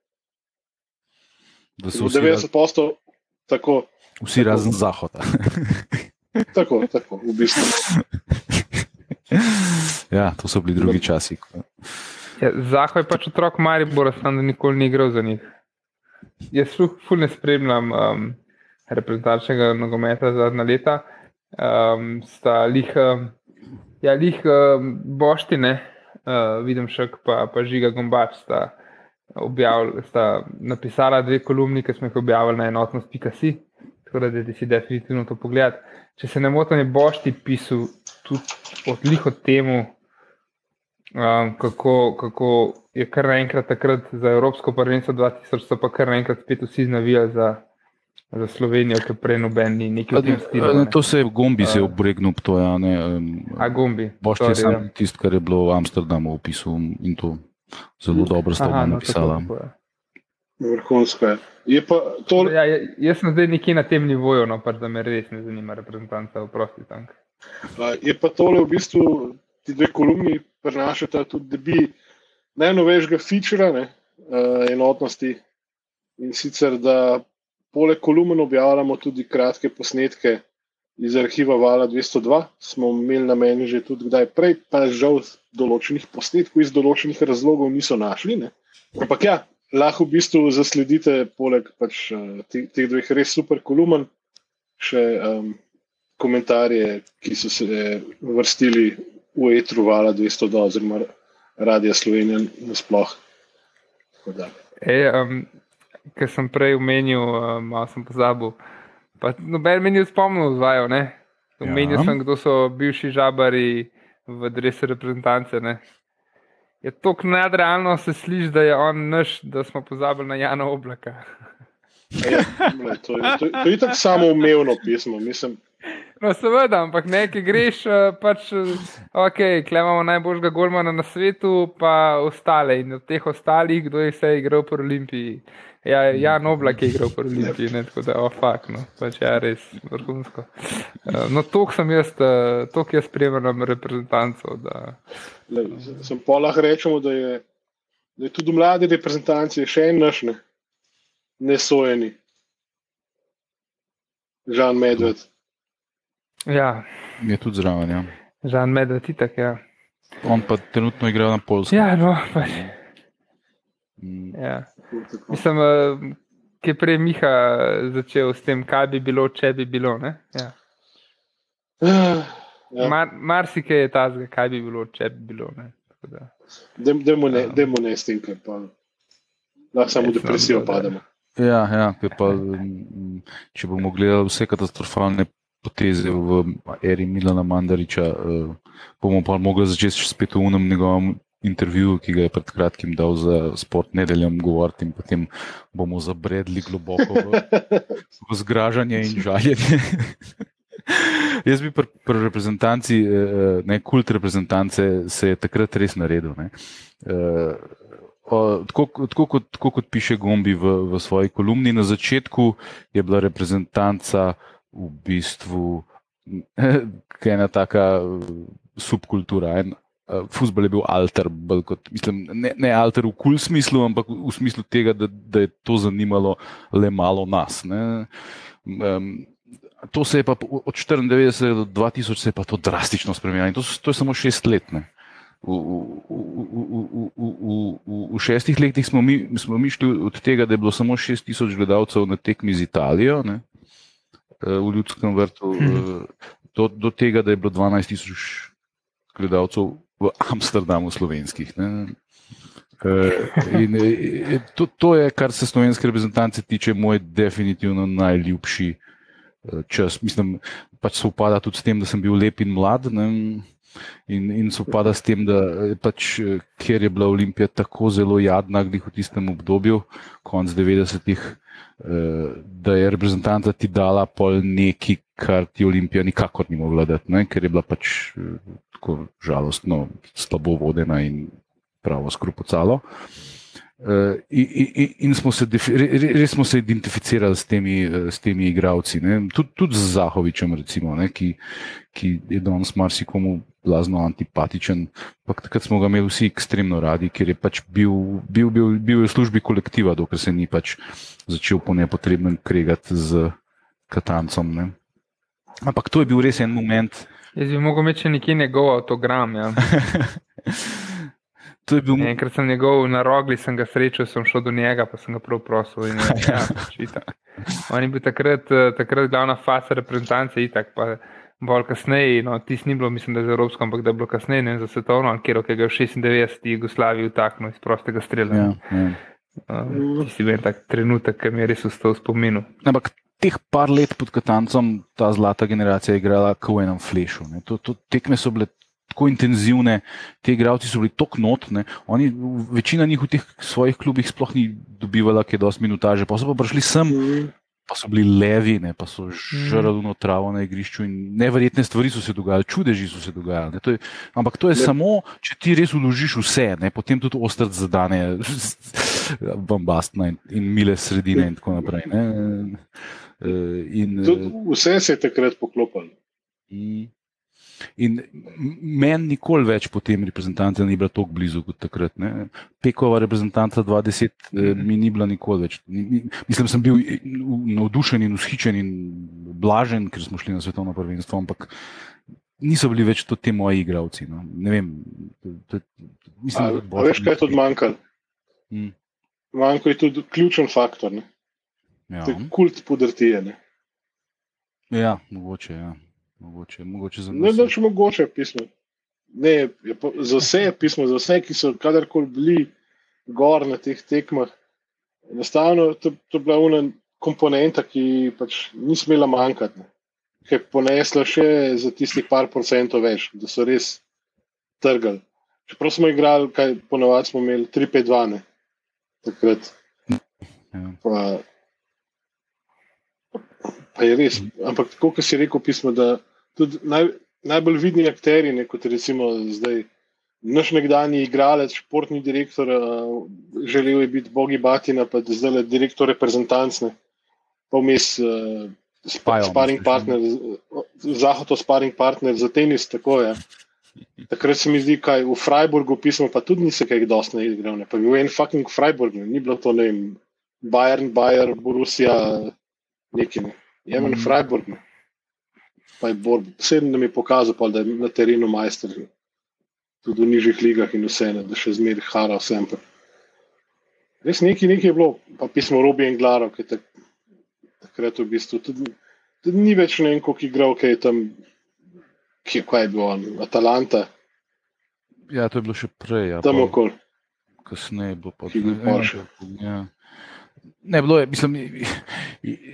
Da so vsi, raz, 90 postov, tako, vsi razen Zahoda. tako, tako, v bistvu. [LAUGHS] ja, to so bili drugi časi. Ja, Zaho je pač otrok Maribora, sam da nikoli ni igral za njih. Jaz ful, ful ne spremljam um, reprezentančnega nogometa zadnja leta. Um, sta lih, um, Ja, lih uh, boštine, uh, vidim še, pa, pa žiga gombač sta, objavil, sta napisala dve kolumni, ki smo jih objavili na enotnost.si, tako da si definitivno to pogled. Če se ne motim, je bošti pisal tudi odliho temu, um, kako, kako je kar naenkrat takrat za Evropsko prvenstvo 2000, so pa kar naenkrat spet vsi znavijali za za Slovenijo, ki prej noben ni nekaj v tem stilu. Ne. To se je gombi se obregnil, to je. Ne, A gombi. Boš ti sam tisti, kar je bilo v Amsterdamu opisal in to zelo dobro sta vam no, napisala. Vrhunsko je. je to... ja, jaz sem zdaj nekje na tem nivoju, no, pač, da me res ne zanima reprezentanca v prosti tank. Je pa tole v bistvu, ti dve kolumni prenašata tudi, da bi najnovejšega featura ne, enotnosti in sicer, da Poleg kolumen objavljamo tudi kratke posnetke iz arhiva Vala 202. Smo imeli na meni že tudi kdaj prej, pa žal določenih posnetkov iz določenih razlogov niso našli. Ne? Ampak ja, lahko v bistvu zasledite, poleg pač, eh, teh, teh dveh res super kolumen, še um, komentarje, ki so se vrstili v etru Vala 202 oziroma Radia Slovenija nasploh. E, um, ki sem prej omenil, uh, malo sem pozabil. Noben meni je spomnil, zvajo. Omenil ja. sem, kdo so bivši žabari v dresu reprezentance. Ne? Je to nadrealno, se sliši, da je on naš, da smo pozabili na Jana oblaka. To, to, to, to je tako samoumevno pismo. Mislim. No, seveda, ampak nekaj greš, eh, pač, ok, klemamo najboljšega golmana na svetu, pa ostale in od teh ostalih, kdo je vse igral po Olimpiji. Ja, ja Noblak je igral v Olimpiji, ne, tako da, ofak, oh, no, pač je ja, res vrhunsko. Uh, no, to sem jaz, to, ki jaz spremljam reprezentancov. Da, Le, sem pa lahko rečemo, da je, da je tudi mladi reprezentanci še en naš, ne, nesojeni. Žan Medved. Ja. Je tudi zraven, ja. Žan Medved, itak, ja. On pa trenutno igra na Polsku. Ja, no, pač. Mm. Ja. Mislim, eh, ki je prej Miha začel s tem, kaj bi bilo, če bi bilo. Ja. Ja. Mar, Marsikaj je ta zgo, kaj bi bilo, če bi bilo. Demo ne, um, ne s tem, ker pa lahko samo v depresijo pademo. Ja, ja pa, če bomo gledali vse katastrofalne poteze v eri Milana Mandariča, uh, bomo pa mogli začeti spet v unem njegovem intervjuju, ki ga je pred kratkim dal za sport nedeljem govoriti, in potem bomo zabredli globoko v, v zgražanje in žaljenje. [LAUGHS] Jaz bi pri pr reprezentanci, eh, ne kult reprezentance, se je takrat res naredil. Ne. Eh, tako, tako, kot, tako kot piše Gombi v, v svoji kolumni, na začetku je bila reprezentanca v bistvu ena taka subkultura, en futbol je bil alter, kot, mislim, ne, ne alter v kul smislu, ampak v, v smislu tega, da, da je to zanimalo le malo nas. Um, to se je pa od 94 do 2000 se je pa to drastično spremenilo in to, to je samo šest let. Ne? V, v, v, v, v šestih letih smo mi, smo mi šli od tega, da je bilo samo 6000 gledalcev na tekmi z Italijo, ne, v ljudskem vrtu, hmm. do, do tega, da je bilo 12000 gledalcev v Amsterdamu slovenskih. Ne? Eh, in, eh, to, to je, kar se slovenske reprezentance tiče, moj definitivno najljubši eh, čas. Mislim, pač se upada tudi s tem, da sem bil lep in mlad. Ne? In, in se upada s tem, da pač, ker je bila Olimpija tako zelo jadna v tistem obdobju, konc 90-ih, da je reprezentanta ti dala pol neki, kar ti Olimpija nikakor ni mogla dati, ne? ker je bila pač tako žalostno, slabo vodena in pravo skrupocalo. Uh, in, in, in smo se, res smo se identificirali s temi, s temi igravci, tudi tud z Zahovičem, recimo, ne, ki, ki je danes marsikomu blazno antipatičen. Takrat smo ga imeli vsi ekstremno radi, ker je pač bil, bil, bil, bil v službi kolektiva, dokler se ni pač začel po nepotrebnem kregati z Katancom. Ne. Ampak to je bil res en moment, Jaz bi mogel imeti nekje njegov avtogram. Ja. [LAUGHS] bil... Enkrat sem njegov na rogli, sem ga srečal, sem šel do njega, pa sem ga prav prosil. In, [LAUGHS] ja, On je bil takrat, takrat glavna fasa reprezentance, itak, pa bolj kasneje, no, tisti ni bilo, mislim, da je za Evropsko, ampak da je bilo kasneje, ne za svetovno, kjer je v 96. Jugoslaviji utaknil iz prostega strela. Ja, ja. Uh, tisti je tak trenutek, ki mi je res ustal v spominu. Ampak teh par let pod Katancem ta zlata generacija je igrala kot v enem flešu. To, to tekme so bile tako intenzivne, ti igravci so bili tako notne. Oni, večina njih v teh svojih klubih sploh ni dobivala kaj dosti minutaže, pa so pa prišli sem. Pa so bili levi, ne, pa so žrli mm. travo na igrišču, in neverjetne stvari so se dogajale, čudeži so se dogajale. To je, ampak to je ne. samo, če ti res uložiš vse, ne, potem tudi ostrt zadane, [LAUGHS] bombastna in, in mile sredine in tako naprej. Ne. In, vse se je takrat poklopilo. In meni nikoli več po tem reprezentanci ni bila tako blizu kot takrat. Ne. Pekova reprezentanta 20 mm. mi ni bila nikoli več. Mislim, sem bil navdušen in ushičen in blažen, ker smo šli na svetovno prvenstvo, ampak niso bili več to te moji igravci. No. Ne vem. To, to, mislim, a, a veš, kaj je tudi manjkalo? Hmm. Manjko je tudi ključen faktor. Ja. Kult podrtije. Ja, mogoče. Ja. Mogoče, mogoče za ne, če mogoče pismo. Ne, pa, za vse je pismo, za vse, ki so kadarkoli bili gor na teh tekmah. Enostavno to, to je bila ena komponenta, ki pač ni smela manjkati. Ne. Ki je ponesla še za tistih par procentov več, da so res trgali. Čeprav smo igrali, kaj ponovadi smo imeli 3-5-2, takrat. Ja. Pa, pa je res. Ampak tako, kot si rekel, pismo, da tudi naj, najbolj vidni akteri, ne, kot recimo zdaj. Naš nekdani igralec, športni direktor, uh, želel je biti Bogi Batina, pa zdaj le direktor reprezentantne, pa vmes uh, sparing partner, zahodno sparing partner za tenis. Tako, ja. Takrat se mi zdi, da v Freiburgu pismo, pa tudi nisi kaj dosti igral, ne. pa bil en fucking Freiburg, ne. ni bilo to ne vem, Bayern, Bayern, Borussia, nekaj. Ne. Jemen mm. Freiburg. Ne pa je bolj, vsem nam je pokazal, pa, da je na terenu majster, tudi v nižjih ligah in vse, ne, da še zmeraj hara vsem. Pa. Res nekaj, nekaj je bilo, pa pismo Robi in Glaro, ki je tak, takrat v bistvu tudi, tudi ni več ne vem, koliko igral, ki je tam, ki je, kaj je bilo, Atalanta. Ja, to je bilo še prej. Ja, tam okoli. Kasneje bo pa tudi nekaj. Ne, bilo je, mislim,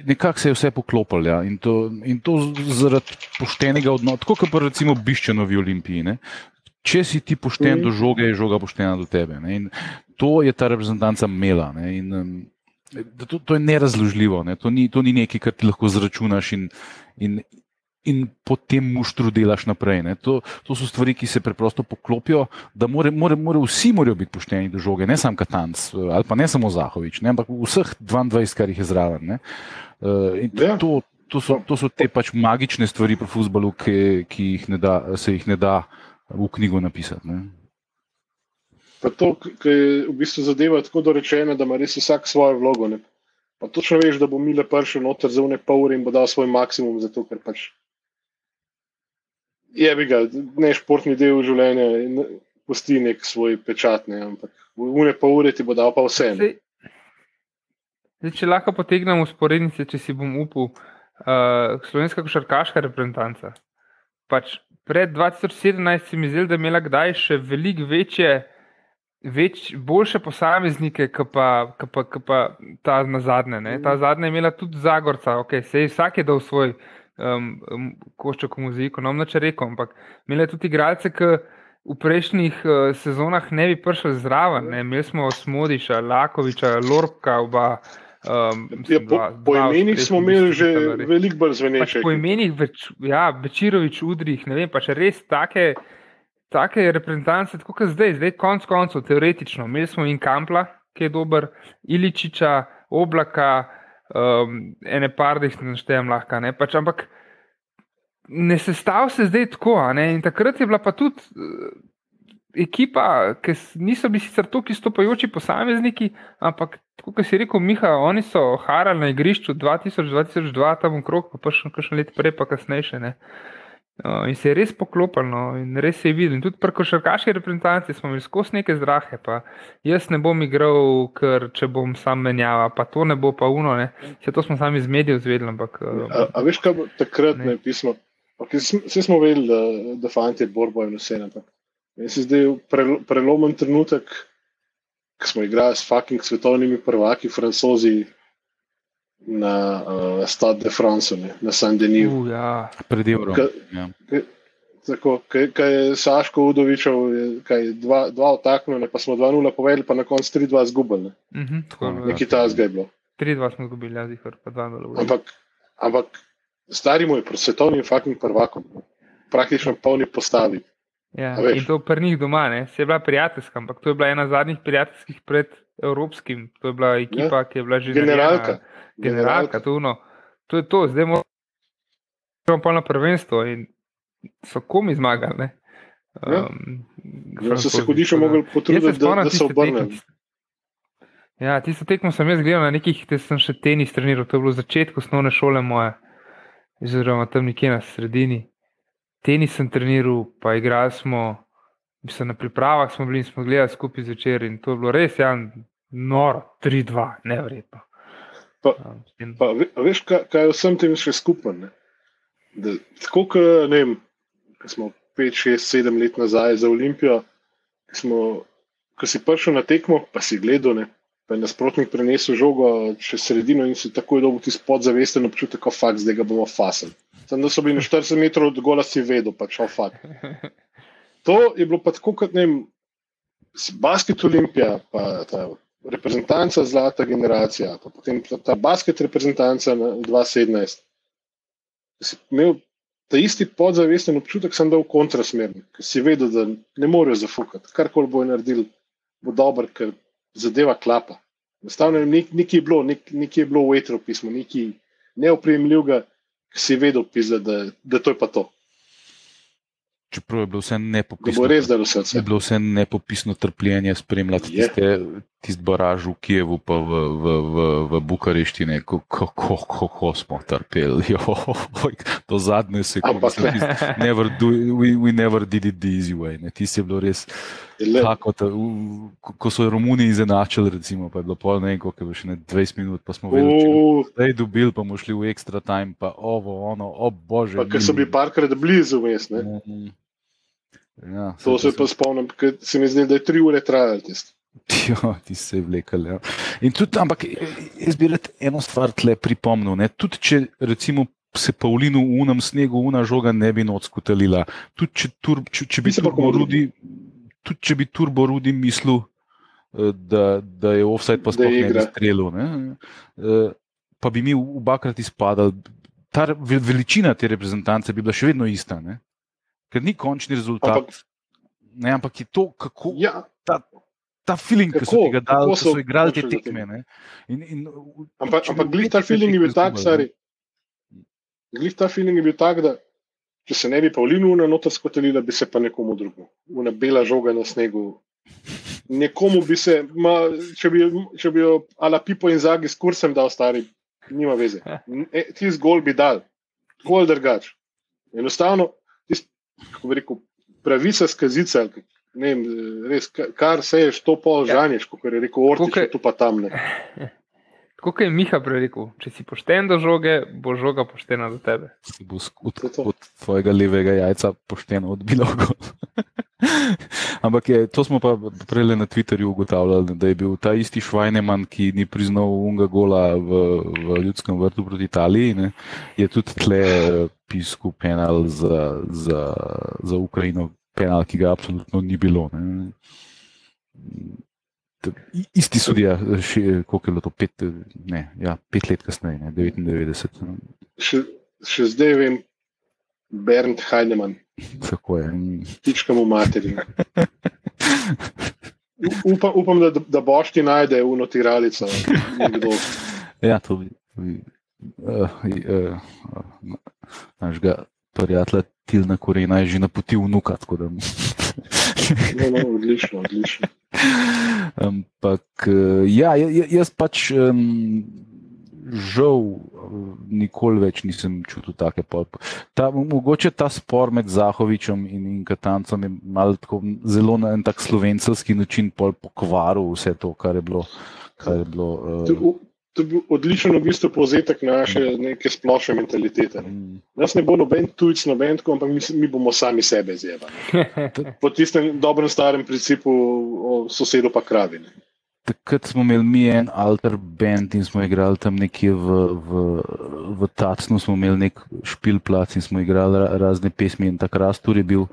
nekako se je vse poklopilo ja. in, to, in to zaradi poštenega odnosa, tako kot recimo Biščeno v Olimpiji. Ne. Če si ti pošten mm. do žoge, je žoga poštena do tebe. Ne. In to je ta reprezentanca imela. In, um, to, to je nerazložljivo, ne. to, ni, to ni nekaj, kar ti lahko zračunaš in, in, in potem muštru delaš naprej. To, to so stvari, ki se preprosto poklopijo, da more, more, more vsi morajo biti pošteni do žoge, ne samo Katanc ali pa ne samo Zahovič, ne, ampak vseh 22, kar jih je zraven. Uh, ja. to, to, so, to so te pač magične stvari pri futbalu, ki, ki jih da, se jih ne da v knjigo napisati. Ne. Pa to, ki je v bistvu zadeva tako dorečena, da ima res vsak svojo vlogo. Ne. Pa točno veš, da bo Mile prišel noter za vne pol ure in bo dal svoj maksimum, zato ker pač je bi ga, ne športni del življenja in pusti nek svoj pečat, ne, ampak v une pa ure ti bo dal pa vse. Zdaj, če lahko potegnemo usporednice, če si bom upal, uh, slovenska košarkaška reprezentanca. Pač pred 2017 si mi zdel, da je imela kdaj še veliko večje, več, boljše posameznike, kot pa, pa, pa ta na zadnje. Ne? Ta zadnja je imela tudi Zagorca, okay, sej vsak je dal svoj um, um, košček v muziku, no, če rekom, ampak imeli tudi igralce, ki v prejšnjih uh, sezonah ne bi prišli zraven. Ne? Imeli smo Smodiša, Lakoviča, Lorka, oba. Um, ja, po po imenih smo imeli že veliko bolj zveneče. Pač po imenih, več, ja, Bečirovič, Udrih, ne vem, pa še res take. Take reprezentance, tako kot zdaj, zdaj konc koncev, teoretično. Imeli smo in Kampla, ki je dober, Iličiča, Oblaka, um, ene par, da jih ne naštejem lahko. Ne? Pač, ampak ne sestav se zdaj tako. In takrat je bila pa tudi uh, ekipa, ki niso bili sicer tako istopajoči posamezniki, ampak kot si rekel, Miha, oni so harali na igrišču 2000-2002, tam okrog, pa še nekaj let prej, pa kasneje. Uh, in se je res poklopilo, no, in res se je videl. In tudi pri košarkaški reprezentanci smo imeli skozi neke zdrahe. Jaz ne bom igral, ker če bom sam menjava, pa to ne bo pa uno. Ne. Vse to smo sami iz medijev zvedeli. Ampak, uh, a, a veš, kaj bo takrat ne pismo? Vsi smo vedeli, da, da fanti borbo in vse. Ampak meni se zdi prelomen trenutek, ko smo igrali s fucking svetovnimi prvaki, francozi na uh, Stade de France, ne, na Saint-Denis. Uh, ja. Pred Evrom. Ja. Tako, kaj je Saško Udovičev, je, kaj, dva, dva otaknjene, pa smo 2-0 povedali, pa na koncu 3-2 zgubili. Ne. Mhm, tako je bilo, ja. Nekaj tasga je bilo. 3-2 smo izgubili, ja, zihar, pa 2-0. Ampak, ampak stari moj, pred svetovnim fucking prvakom, praktično polni postavi. Ja, in to pri njih doma, ne? se je bila prijateljska, ampak to je bila ena zadnjih prijateljskih pred evropskim. To je bila ekipa, ja. ki je bila že Generalka. narejena. Generalka, to, no. to je to, zdaj moramo pa na prvenstvo in so komi zmagali. Ne? Ja. Um, Ja, so se da- mogli potruditi, da, da se tekme. Ja, tisto tekmo sem jaz gledal na nekih, te sem še tenis treniral, to je bilo v začetku osnovne šole moje, oziroma tam nekje na sredini. Tenis sem treniral, pa igrali smo, mislim, na pripravah smo bili in smo gledali skupaj zvečer in to je bilo res, ja, noro, 3-2, nevrjetno. Pa- s tem- Pa, ve- veš, kaj, kaj je vsem tem še skupaj? Da, tako kot ne vem, ko smo 5, 6, 7 let nazaj za Olimpijo, ko, smo, ko si prišel na tekmo, pa si gledal, ne, pa je nasprotnik prenesel žogo čez sredino in si takoj dobil ti podzavesten občutek, kot fakt, zdaj ga bomo fasali. Tam, so bili na 40 metrov od gola, si vedel, pač o fakt. To je bilo pa tako, kot ne vem, basket Olimpija, pa ta reprezentanca zlata generacija, pa potem ta, ta basket reprezentanca na 2017. Si imel ta isti podzavesten občutek, sem dal kontrasmerni, ker si vedel, da ne morejo zafukati. Karkoli bo naredil, bo dober, ker zadeva klapa. Nekaj je bilo, nek, nekaj je bilo v etru pismo, nekaj neopremljivega, si vedel, pizda, da, da to je pa to. Čeprav je bilo vse Da bo nepopisno. res dalo vse. Je bilo vse nepopisno trpljenje spremljati Je. tiste, tiste baraž v Kijevu, pa v, v, v, v Bukarešti, ne, kako ko, ko, ko smo trpeli. [LAUGHS] Joj, to zadnje sekunde. Ampak tisto, Never do, we, we never did it the easy way. Ne. Tisti je bilo res Je tako, ta, ko- ko so Romuni izenačili, recimo, pa je bilo pol ne koliko je še ne 20 minut, pa smo vedeli, če bomo U, zdaj dobili, pa bomo šli v ekstra time, pa ovo, ono, o bože. Pa, ker so bili parkrat blizu, vmes. ne. Mm. Ja, To saj se pa spomnim, ker se mi zdi, da je tri ure trajalo tisto. [LAUGHS] Ja, ti se je vlekel. Ja. In tudi, ampak jaz bi rad eno stvar tle pripomnil. Ne? Tudi če recimo se Pavlinu v unem snegu, una žoga ne bi noč kotalila, tudi če, tur, če, če bi komu Turborudi, tudi če bi Turborudi mislil, eh, da, da je offside, pa sploh ne bi strelil, ne? Eh, pa bi mi obakrat izpadali. Ta veličina te reprezentance bi bila še vedno ista, ne? ker ni končni rezultat. Ampak- Ne, ampak je to, kako, Ja, ta feeling, ki so Kako? ti ga dali, Kako so so igrali te tekme. In, in, ampak, ampak glih ta feeling je bil tak, stari. Glih ta feeling je bil tak, da če se ne bi Pavlinu na noter skotalila, bi se pa nekomu drugemu. Una bela žoga na snegu. Nekomu bi se, ma, če, bi, če bi jo ala Pipo in Zagi s kursem dal stari, nima veze. E, ti zgolj bi dal, gol drugač. Enostavno, tist, kako bi rekel, pravica skazica, ali vem, res, ka- kar seješ, to pol Ja. žanješ, kot je rekel Ortič, Tukaj- tu pa tam ne. [LAUGHS] Tako kot je Miha rekel, če si pošten do žoge, bo žoga poštena do tebe. se bo sk- od, je tvojega levega jajca pošteno odbilo. gol. [LAUGHS] Ampak je, to smo pa prej na Twitterju ugotavljali, da je bil ta isti Švajneman, ki ni priznal unga gola v, v ljudskem vrtu proti Italiji, ne, je tudi tle eh, pisku penal za, za, za Ukrajino, penal, ki ga absolutno ni bilo. Ne. Isti sodija, še, koliko je bilo to, pet, ne, ja, pet let kasneje, ne, 99. ne. Še, še zdaj vem, Bernd Heinemann, Tako je. tička mu materi. U- Upam, da, da boš ti najde unotiralico. nekdo. Ja, to bi. Bi uh, uh, našega prijatelja Tilna Korena je že napotil vnuka. No, no, odlično, odlično. Ampak uh, ja, ja, ja, jaz pač um, žal eh, nikoli več nisem čutil take polpe. Ta, mogoče ta spor med Zahovičem in, in Katancem je mal tako zelo na en tak slovenski način pokvaril vse to, kar je bilo. Kar je bilo uh, Tu- to je bil odličen v bistvu povzetek naše neke splošne mentalitete. Ne. Mm. Nas ne bo noben tujc, noben tako, ampak mi, mi bomo sami sebe zjebali. [LAUGHS] Po tistem dobrem starem principu o sosedu pa kravi. Ne. Takrat smo imeli mi en alter band in smo igrali tam nekje v, v, v Tacnu, smo imeli nek špilplac in smo igrali ra- razne pesmi in takrat Rastur je bil.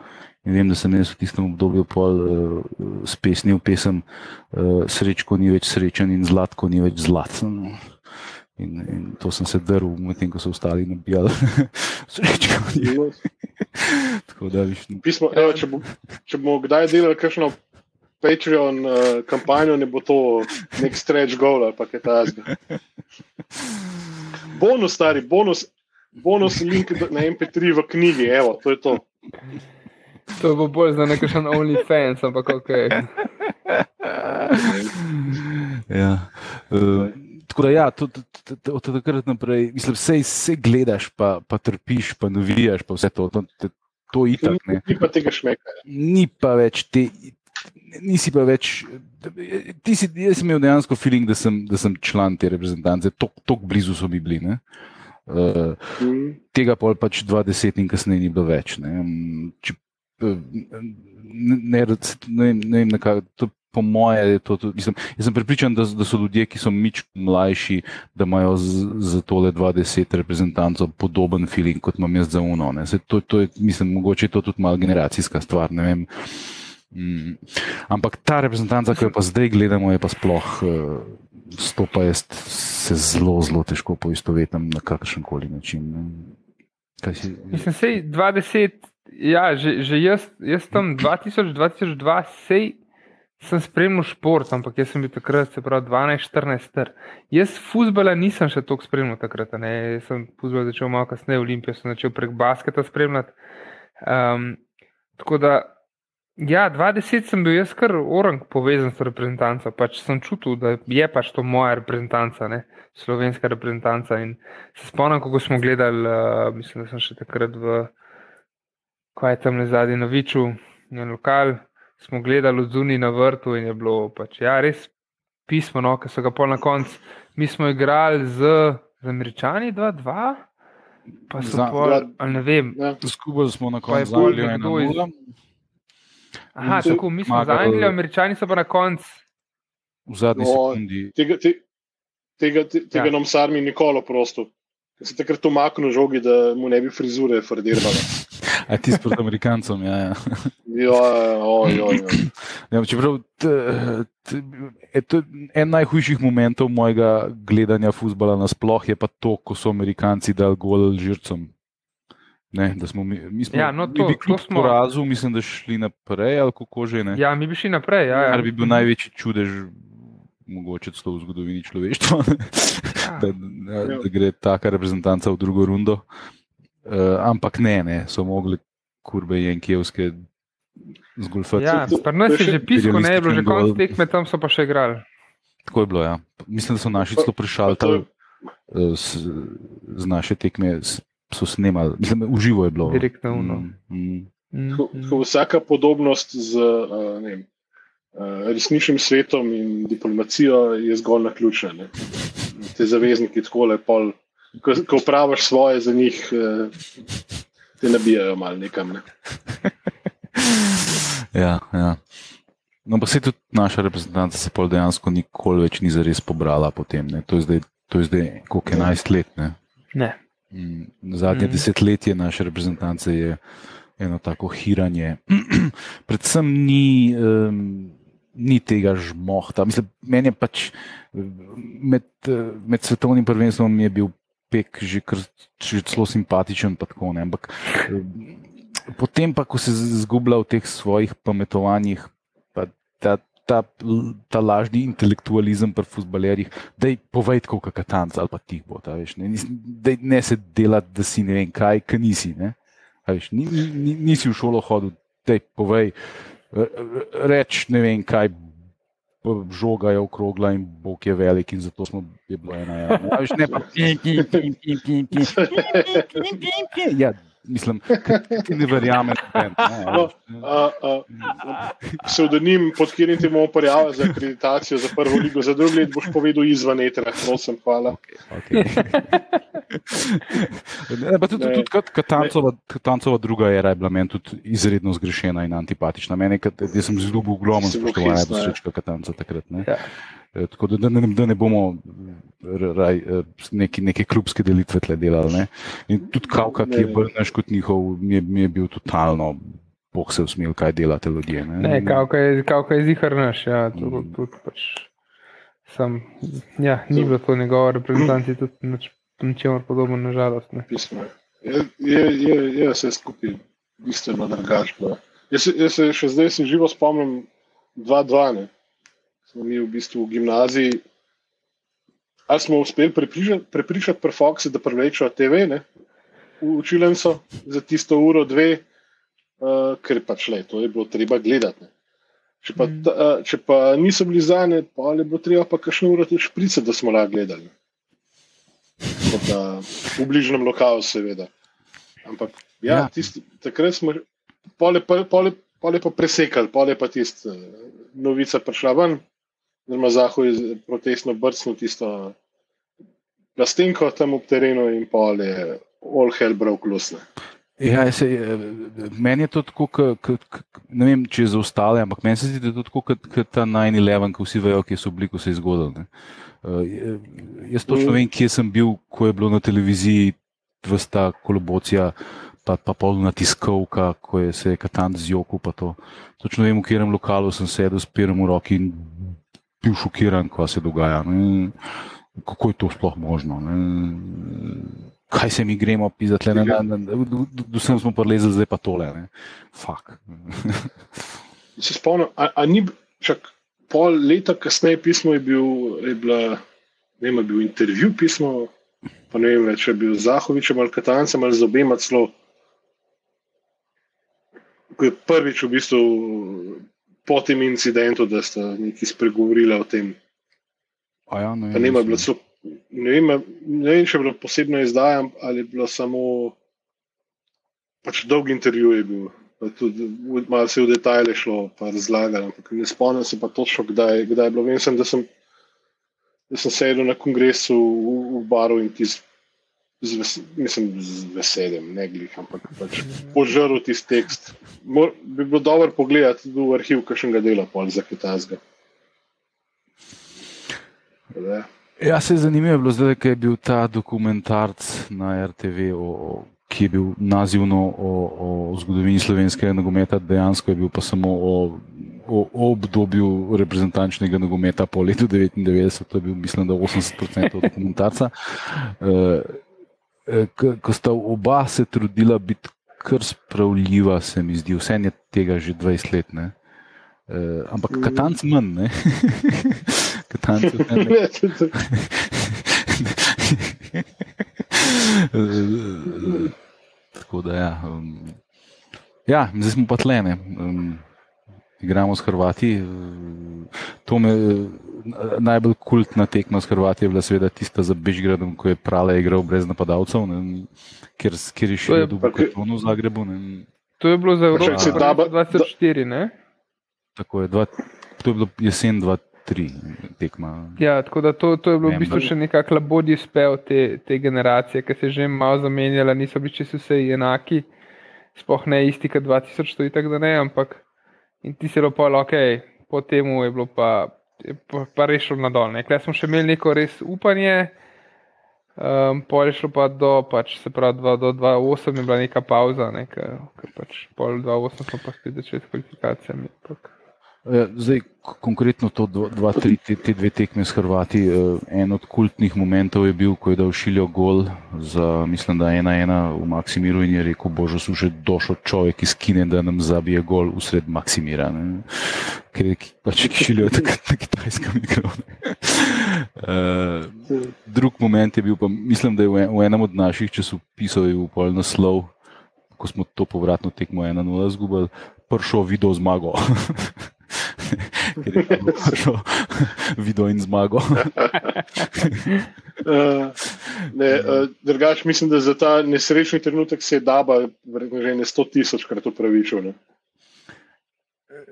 In vem, da sem jaz v tistem obdobju pol uh, spesnil pesem uh, Srečko ni več srečen in Zlatko ni več zlat. No. In, in to sem se drl, medtem ko so ostali nabijali. [LAUGHS] Srečko ni. Tako da viš. Pismo, evo, če, bo, če bomo kdaj delali kakšno Patreon uh, kampanjo, ne bo to nek stretch goal ali kaj takega. Bonus, stari, bonus, bonus link na MP3 v knjigi, evo, to je to. To bo bolj za nekakšen OnlyFans, ampak ok. Ja. Uh, tako da, ja, to- to- to- to- od takrat naprej, mislim, vse, vse gledaš, pa, pa trpiš, pa navijaš, pa vse to. To, to, to je itak. Ne. Ni pa tega šmeka. Ni pa več te. Nisi pa več. Ti si, jaz sem imel dejansko feeling, da sem, da sem član te reprezentance, tako blizu so mi bili. ne. Uh, Mm. tega pol pač 20 in kasneje ni bilo več. Ne, Če, ne, ne, ne, vem- nekako, to, po moje je to. to mislim, jaz sem pripričan, da, da so ljudje, ki so mič mlajši, da imajo z- za tole 20 reprezentantov podoben feeling kot imam jaz za UNO. Saj To, to je, mislim, mogoče je to tudi malo generacijska stvar. Mm. Ampak ta reprezentanca, ki jo pa zdaj gledamo, je pa sploh. Uh, S to pa jaz se zelo, zelo težko poistovetim na kakršen koli način. ne. Kaj si? Mislim, sej 20, ja, že, že jaz, jaz tam [CLEARS THROAT] 2000, 2002, sej sem spremljal šport, ampak jaz sem bil takrat, se pravi, 12-14 star. Jaz futbola nisem še toliko spremljal takrat, ne. Jaz sem futbol začel malo kasneje, Olimpijo sem začel prek basketa spremljati. Um, tako da, ja, 20 sem bil jaz kar orang povezan s reprezentanco, pač sem čutil, da je pač to moja reprezentanca, ne, slovenska reprezentanca. In se spomnim, kako smo gledali, uh, mislim, da sem še takrat v, kaj je tam le zadnji na Viču, na lokal, smo gledali od zunaj na vrtu in je bilo pač, ja, res pismo, no, ki so ga pol na koncu. Mi smo igrali z, z Američani 2-2, pa so Za- pol, ali ne vem. Ja. Skupaj smo na koncu nekdo iz- 1-0. Aha, so tako mi smo zmagali. zanjali, Američani so pa na koncu. V zadnji No, sekundi. Tega, te, tega, te, tega Ja. ja. nam sarmi nikoli prosto. Se takrat umaknil žogi, da mu ne bi frizure frdirala. [LAUGHS] A ti s proti Amerikancem, ja. ja. Ja, oj, oj, oj. [CLEARS THROAT] ja čeprav t, t, je to en najhujših momentov mojega gledanja futbola nasploh, je pa to, ko so Amerikanci dali gol žrtvom. Ne, da smo mi, mi smo, Ja, no mi to- bi to kljub smo- porazu, mislim, da šli naprej, ali kako že ne. Ja, mi bi šli naprej. Ja, ja. Kar bi bil največji čudež, mogoče celo v zgodovini človeštva, [LAUGHS] Ja. da, da, da gre taka reprezentanca v drugo rundo. Uh, ampak ne, ne, so mogli kurbe Jankijevske zgolfati. Ja, To- pri nas to je že pisko, ne je bilo že konc tekme, tam so pa še igrali. Tako je bilo. Ja. Mislim, da so naši celo prišaltali uh, z, z naše tekme, so snemali, mislim, uživo je bilo. Direktno. Mm, mm. Mm, Tako- mm. tako Vsaka podobnost z uh, ne vem, uh, resničnim svetom in diplomacijo je zgolj naključna. ne. Te zavezniki tako lepo, ko, ko praviš svoje za njih, uh, te nabijajo malo nekam. Ne. [LAUGHS] Ja, ja. No, pa se tudi naša reprezentanca se pol dejansko nikoli več ni zares pobrala potem. Ne. To je zdaj, to je zdaj koliko 11 let. Ne. Ne. Mm, Zadnje Mhm. desetletje naše reprezentance je eno tako hiranje. [CLEARS THROAT] Predvsem ni, um, ni tega žmohta. Mislim, meni je pač eh, med, eh, med svetovnim prvenstvom mi je bil pek že, kar, že celo simpatičen, pa tako. Ampak eh, potem pa, ko se zgublja v teh svojih pametovanjih, pa ta, ta, ta lažni intelektualizem pri futbalerjih, da je povej tako, kot katanc ali pa tih bo. ta, ne, ne se delati, da si ne vem kaj, kaj nisi. Ne. Veš, ni, ni, nisi v šolo hodil, da povej, r- r- reč ne vem kaj. Žoga je okrogla in Bog je velik, in zato smo je bilo ena. Ja, ne pa. [LAUGHS] Ja, mislim, ti ne verjameš. No, pseudonim, pod katerim ti bomo prijavili za akreditacijo za prvo ligo, za drugo leto boš povedal izven etra. Prosim, hvala. Okay. [LAUGHS] ne, tudi tudi Katancova, Katancova druga era je bila meni tudi izredno zgrešena in antipatična. Meni, jaz sem zelo ogromno spoštoval Srečka Katanca takrat. Ne. Ja. E, tako da, da, ne, da ne bomo raj, e, neki, neke klubske delitve tle delali. Ne. In tudi Kavka, ki je bolj naš kot njihov, mi je, mi je bil totalno. Bog se usmil, kaj delate ljudje. Ne, ne kavka je, je zihar naš. Ja, tudi, mm. tudi pač sem, ja, ni bilo to njegova reprezentacija, tudi ničemer podobno, nažalost. Je, je, je, je vse skupaj bistveno drugačno. Jaz, jaz se še zdaj si živo spomnim 2-2. Smo mi v bistvu v gimnaziji. Ali smo uspeli prepričati pri Foxu, da privlečejo TV, ne? v učilnico za tisto uro, dve, uh, ker pač le, to je bilo treba gledati. Ne? Če pa, mm. ta, uh, če pa niso bili zane, pa je bilo treba pa kakšno uro tudi šprice, da smo lahko gledali. Da, v bližnjem lokalu, seveda. Ampak ja, ja. Tisti, takrat smo pole, pole, pole, pole pa presekali, pole pa tisti uh, novica prišla ven, zelo zahoj protestno brcnil tisto plastenko tam v terenu in pole all hell broke loose. Ja, se, meni je to tako, k, k, k, ne vem, če je za ostale, ampak meni se zdi, da je to tako, kot ta 9-11, ko vsi vejo, kje so bili, ko se je zgodil. Uh, jaz točno vem, kje sem bil, ko je bilo na televiziji vrsta kolobocija, pa, pa polna tiskovka, ko je se je katant z joko. Točno vem, v katerem lokalu sem sedel s pirom v roki in bil šokiran, kaj se dogaja. Ne? Kako je to sploh možno? Ne? kaj se mi gremo pisati, da ja. smo prelezili, zdaj pa tole. Fak. [LAUGHS] se spomnim, a, a ni čak pol leta kasneje pismo je bil, je bila, ne vem, bil intervju pismo, pa ne vem več, če je bil Zahovič ali Katancem ali z obema celo. Ko je prvič v bistvu po tem incidentu, da sta neki spregovorili o tem. Ja, ne, ne, ne, ne, ne vem, ne vem, če je bilo posebno izdajam ali je bilo samo pač dolg intervju. Bil, tudi, malo se je v detajle šlo, pa razlagalo. Ne spomnim se pa točno, kdaj, kdaj je bilo. Vem, sem, da, sem, da sem sedel na kongresu v, v baru in ti. Z, mislim, z veseljem, ne glih, ampak pač požrl tisti tekst. Mor, bi bilo dobro pogledati v arhiv, kakšnega dela, pol za Kitajska. Ja, se je zanimivo, ker je bil ta dokumentarc na RTV, o, o, ki je bil nazivno o, o zgodovini slovenskega nogometa, dejansko je bil pa samo o, o, o obdobju reprezentančnega nogometa po letu 99, to je bil, mislim, da 80% dokumentarca. E, ko sta oba se trudila biti kar spravljiva, se mi zdi, vse je tega že 20 let. Ne? Uh, ampak mm. katanc manj, [LAUGHS] katanc manj. [LAUGHS] [LAUGHS] Tako da, ja. Um, ja, zdaj smo pa tlene. Um, igramo s Hrvati. To me najbolj kultna tekma s Hrvati je bila seveda tista za Bežgradom, ko je Prale igral brez napadalcev, ne, ker, ker je šel do Bukatonu v Zagrebu. Ne. To je bilo za Evropo 2004, ne? Tako je, dva, to je bilo jesen 2-3 tekma. Ja, tako da to, to je bilo v bistvu še nekako labodji spev te, te generacije, ki se je že malo zamenjala, niso bili čisto vse enaki, spoh ne isti kot 2000, to je tako da ne, ampak in ti je pa ok, po temu je bilo pa, je pa, pa rešilo na dol. Klej smo še imeli neko res upanje. Um, pol je šlo pa do, pač, se pravi, 2-8 je bila neka pauza, ne, ker pač pol 2-8 smo pa spet začeli s kvalifikacijami. Pak. Ja, zdaj, konkretno to dva, tri, te, te dve tekme s Hrvati. Eh, en od kultnih momentov je bil, ko je dal šiljo gol za, mislim, da ena ena v Maksimiru in je rekel, bože, so že došel človek iz Kine, da nam zabije gol usred Maksimira. Ne? Ker je pač šiljo takrat na kitajskem mikrofonu. Uh, drug moment je bil, pa mislim, da je v, v enem od naših časopisov je bil pol naslov, ko smo to povratno tekmo 1-0 zgubili, pršo video zmago. [LAUGHS] ker je šlo [LAUGHS] video in zmago. uh, [LAUGHS] Ne, uh, drugač, mislim, da za ta nesrečni trenutek se je Daba verjetno že ne 100 tisoč krat upravičil. Ne.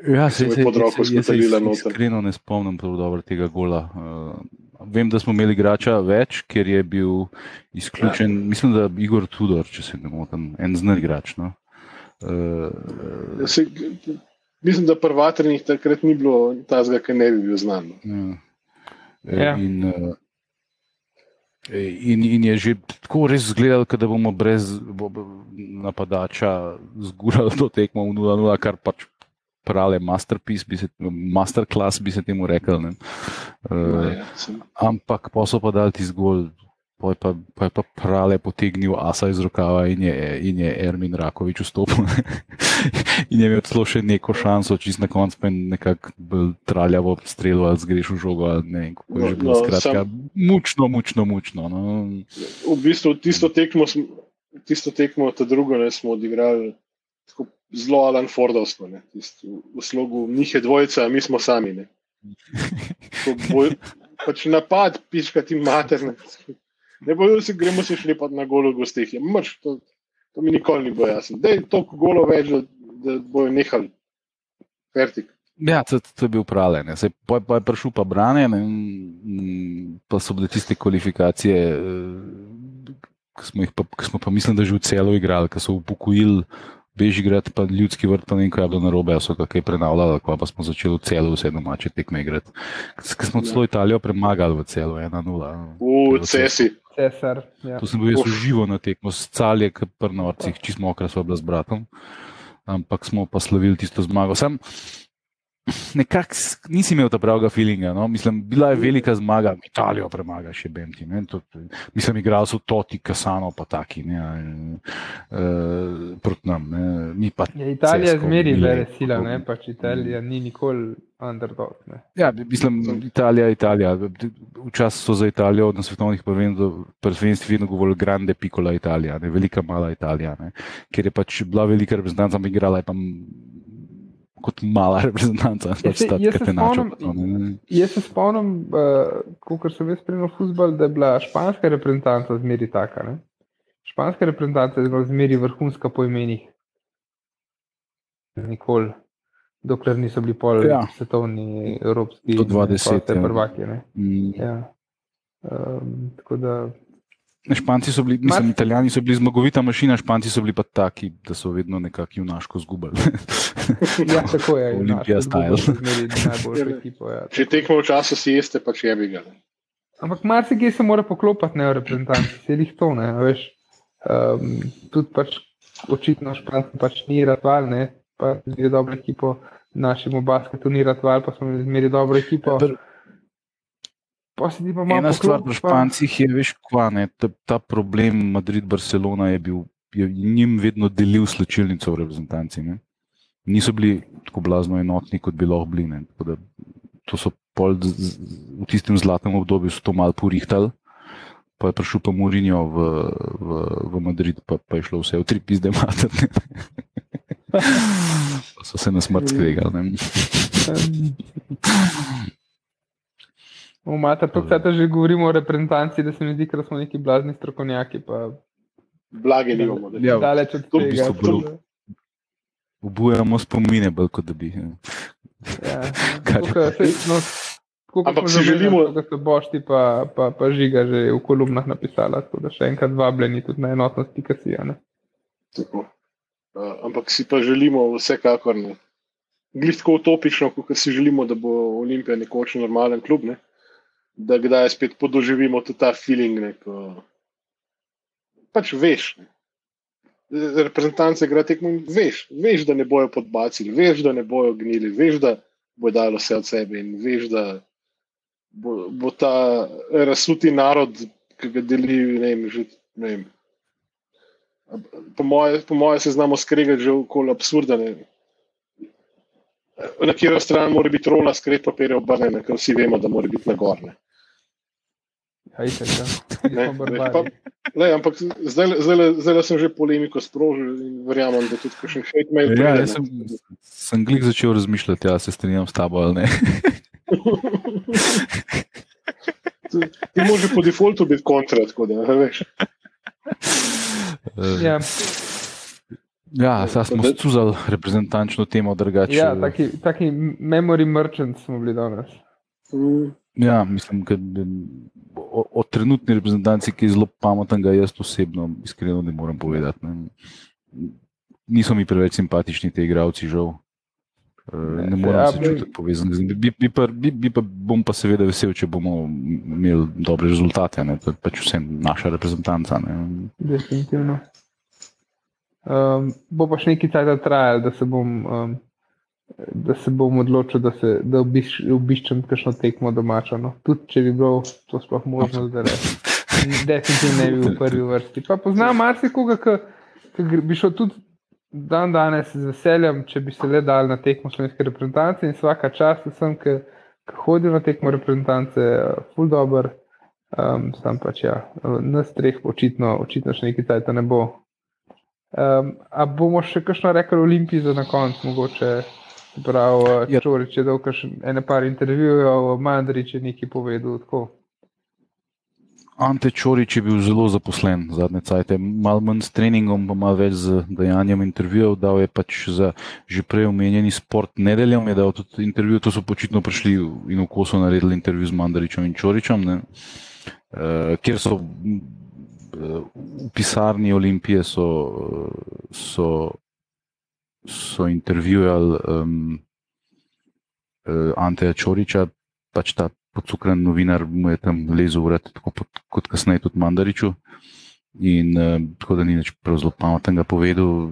Ja, Se se, se, se iskreno ne spomnim dobro tega gola. Uh, vem, da smo imeli igrača več, ker je bil izključen, ja. mislim, da Igor Tudor, če se ne motim, en znan igrač. No? Uh, Se, mislim, da prvatrnih takrat ni bilo tazga, ki ne bi bil znan. no. Ja. Ja. In, uh, in, in je že tako res izgledalo, da bomo brez napadača zgurali [LAUGHS] to tekmo v 0-0, kar pač prale masterpiece, bi se, masterclass bi se temu rekel. ne. Uh, Ja, sem- ampak pa so pa dali ti zgolj. Pa je pa, pa je pa prale potegnil asa iz rokava in je, in je Ermin Rakovič vstopil. [LAUGHS] in je imel celo še neko šanso, čist na koncu pa je nekako traljavo strelo ali zgrešil žogo. Ali ne, kako je No, že bilo. no, Skratka, sam- mučno, mučno, mučno. No. V bistvu tisto tekmo, tisto tekmo, ta drugo, ne, smo odigrali tako zelo Alan Fordovsko. Ne, tisto, v slogu njih je dvojica, a mi smo sami. Ne. [LAUGHS] Tako Boj, pač napad, piška ti mater. Ne, bojo si, gremo se šli pa na golo v gostih. Je mrš, to, to mi nikoli ni bilo jasno. Da je toliko golo več, da, da bojo nehali. Fertik. Ja, to, to je bil prale. ne. Saj Pa, pa je prišel pa branje, ne, pa so bile tiste kvalifikacije, eh, ki smo, jih pa, ki smo pa mislim, da že v celo igrali, ki so upokojili Bežigrad, pa ljudski vrt, pa ne vem, kaj je bilo narobe, a so kaj prenavljali, kva pa smo začeli v celo vse domače tekme igrati. Ker smo celo Italijo premagali v celo 1-0. V cesi. Cesar. Ja. To sem bil jaz Uf. uživo na tekmo, s calje, kot pri norcih, čist mokra sva bila z bratom. Ampak smo pa slavili tisto zmago. Sam nekako nisi imel pravega feelinga. No? Mislim, bila je velika zmaga, Italijo premaga še Bemti. To, mislim, igrali so Toti, Kasano, pa taki, ne, uh, proti nam. Ne? Mi pa Ja, Italija Cesko, zmeri Milan, vele sila, ne? pač Italija ni nikoli underdog. Ne? Ja, mislim, Italija, Italija. Včasih so za Italijo na svetovnih prvenstv- prvenstvih vedno govorili grande piccola Italija, ne, velika mala Italija, ne, ker je pač bila velika reprezentanca, ampak igrala je pa kot mala reprezentanca. Ja, Pač ta jaz se spomnim-. Jaz se spomnim, uh, ko sem jaz spremljal futbol, da je bila španska reprezentanca zmeri taka. Ne? Španska reprezentanca je bila zmeri vrhunska po imenih. Nikoli, dokler niso bili pol Ja. ja. svetovni, evropski, in 20, pa vse ja. prvaki. Ne? Mm. Ja. Um, tako da Španci so bili, mislim, Mar- italijani so bili zmagovita mašina, španci so bili pa taki, da so vedno nekako junaško zgubali. [LAUGHS] Ja, tako je. [LAUGHS] Olimpija najboljšo Ja, ekipo. Ja. Če tekmo v času sieste, pač je bi ga. Ampak marsikaj se mora poklopiti, ne v reprezentanci, se jih to ne. a Veš, um, tudi pač očitno špancem pač ni ratval, ne, pa zmeri dobro ekipo, našemu basketu ni ratval, pa smo zmeri dobro ekipo. Pr- Pa se ti pa malo Ena stvar pri Špancih je, veš, kva, ne, ta, ta problem Madrid-Barcelona je bil, je njim vedno delil slčilnico v reprezentanci. Ne. Niso bili tako blazno enotni, kot bi lahko bili. da To so pol z, z, v tistem zlatem obdobju so to malo porihtali. Pa je prišel pa Murinjo v, v, v Madrid, pa, pa je šlo vse v tri pizde. [LAUGHS] Pa so se na smrt skregali. Ne. V mater, to že govorimo o reprezentanci, da se mi zdi, da smo neki blazni strokovnjaki, pa Blage nimamo. da- Ja, daleč od to v tega. bistvu tako bolj- da- Obujamo spomine, bolj kot da bi. ja. Ja, [LAUGHS] se- no, tako kot Ampak si že želimo- Da so bošti pa, pa, pa žiga že v kolumnah napisala, tako da še enkrat vabljeni tudi na enotnost pikasija. Tako. Uh, ampak si pa želimo vsekakor ne. Glih tako utopično, kot si želimo, da bo Olimpija nekoč normalen klub, ne? Da kdaj spet podoživimo ta feeling. Ne, ko... Pač veš. Ne? Reprezentance igra tekmo in veš, veš, da ne bojo podbacili, veš, da ne bojo gnili, veš, da bo dalo vse od sebe in veš, da bo, bo ta razsuti narod, ki ga deli, ne vem, že ne vem, po moje, po moje se znamo skregati že okoli absurda. Ne. Na katero stran mora biti rola, skret papirja obrnjena, ker vsi vemo, da mora biti na gorne. Hajte, ja. Ne, veš, barbari. Lej, ampak zdaj, zdaj, zdaj sem že polemiko sprožil in verjamem, da tudi kakšen hate mail Ja, jaz sem, ne. sem glih začel razmišljati, ja, se strinjam s tabo ali ne. [LAUGHS] Ti moraš po defaultu biti kontra, tako da veš. Ja, Ja, zdaj smo scuzali reprezentančno temo, drugače. ja taki, taki memory merchants smo bili danes. Mm. Ja, mislim, da o, o trenutni reprezentanci, ki je zelo pameten, ga jaz osebno iskreno ne morem povedati. Ne. Niso mi preveč simpatični ti igravci, žal. Eh, Ne Ja, morem se bi- čutiti povezan z njimi. Bi, bi, pa, bi, bi pa, bom pa seveda vesel, če bomo imeli dobre rezultate. Ne. To je pač vsem naša reprezentanca. Ne. Definitivno. Um, bo pa še nekaj časa trajalo, da se bom, um, da se bom odločil, da, se, da obiš, obiščem kakšno tekmo domačo. No. Tudi če bi bilo to sploh možno, da rečem. Definitivno ne bi v prvi vrsti. Pa poznam marsikoga, ki bi šel tudi dan danes z veseljem, če bi se le dal na tekmo slovenske reprezentance in vsaka čast vsem, ki, ki hodijo na tekmo reprezentance, full dobro. Um, sam pač ja, nas treh očitno, očitno še nekaj cajta ne bo. Um, a bomo še kakšno rekli o Olimpiji za na konec, mogoče. Se Prav, Ja. ja. Čorič je dal ene par intervjujev, Mandarič je nekaj povedal. Tako. Ante Čorič je bil zelo zaposlen zadnje cajte, malo manj s treningom, pa malo več z dejanjem intervjujev. Dal je pač za že prej omenjeni sport nedeljom, je dal tudi intervju, to so počitno prišli in v kosu naredili intervju z Mandaričem in Čoričem, ne, uh, kjer so eh, v pisarni Olimpije so, eh, so, so intervjuvali um, uh, Anteja Čoriča, pač ta pocukran novinar mu je tam lezel v vrat, tako pot, kot kasneje tudi Mandariču. In uh, tako da ni več prav zelo pametnega povedal.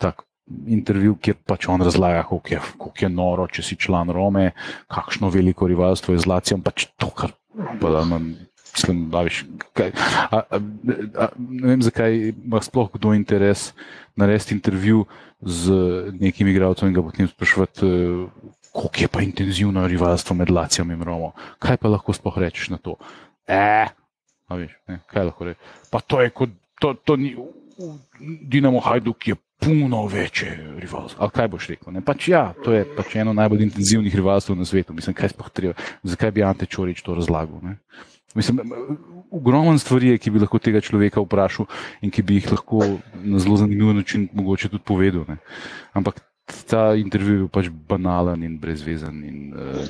Tak intervju, kjer pač on razlaga, kako je, kako je noro, če si član Rome, kakšno veliko rivalstvo je z Lacijom, pač to, kar pa da imam. Mislim, da veš, kaj, a, a, a, ne vem, zakaj ima sploh kdo interes narediti intervju z nekim igralcem in ga potem sprašovati, eh, koliko je pa intenzivno rivalstvo med Lacijom in Romo. Kaj pa lahko sploh rečeš na to? E, a veš, ne, kaj lahko rečeš? Pa to je kot, to, to ni, Dinamo Hajduk je puno večje rivalstvo. Ali kaj boš rekel? Pač ja, to je pač eno najbolj intenzivnih rivalstv na svetu. Mislim, kaj sploh treba, zakaj bi Ante Čorič to razlagal? Ne? Mislim, ogromno stvari je, ki bi lahko tega človeka vprašal in ki bi jih lahko na zelo zanimiv način mogoče tudi povedal. Ne? Ampak ta intervju je pač banalen in brezvezen in uh,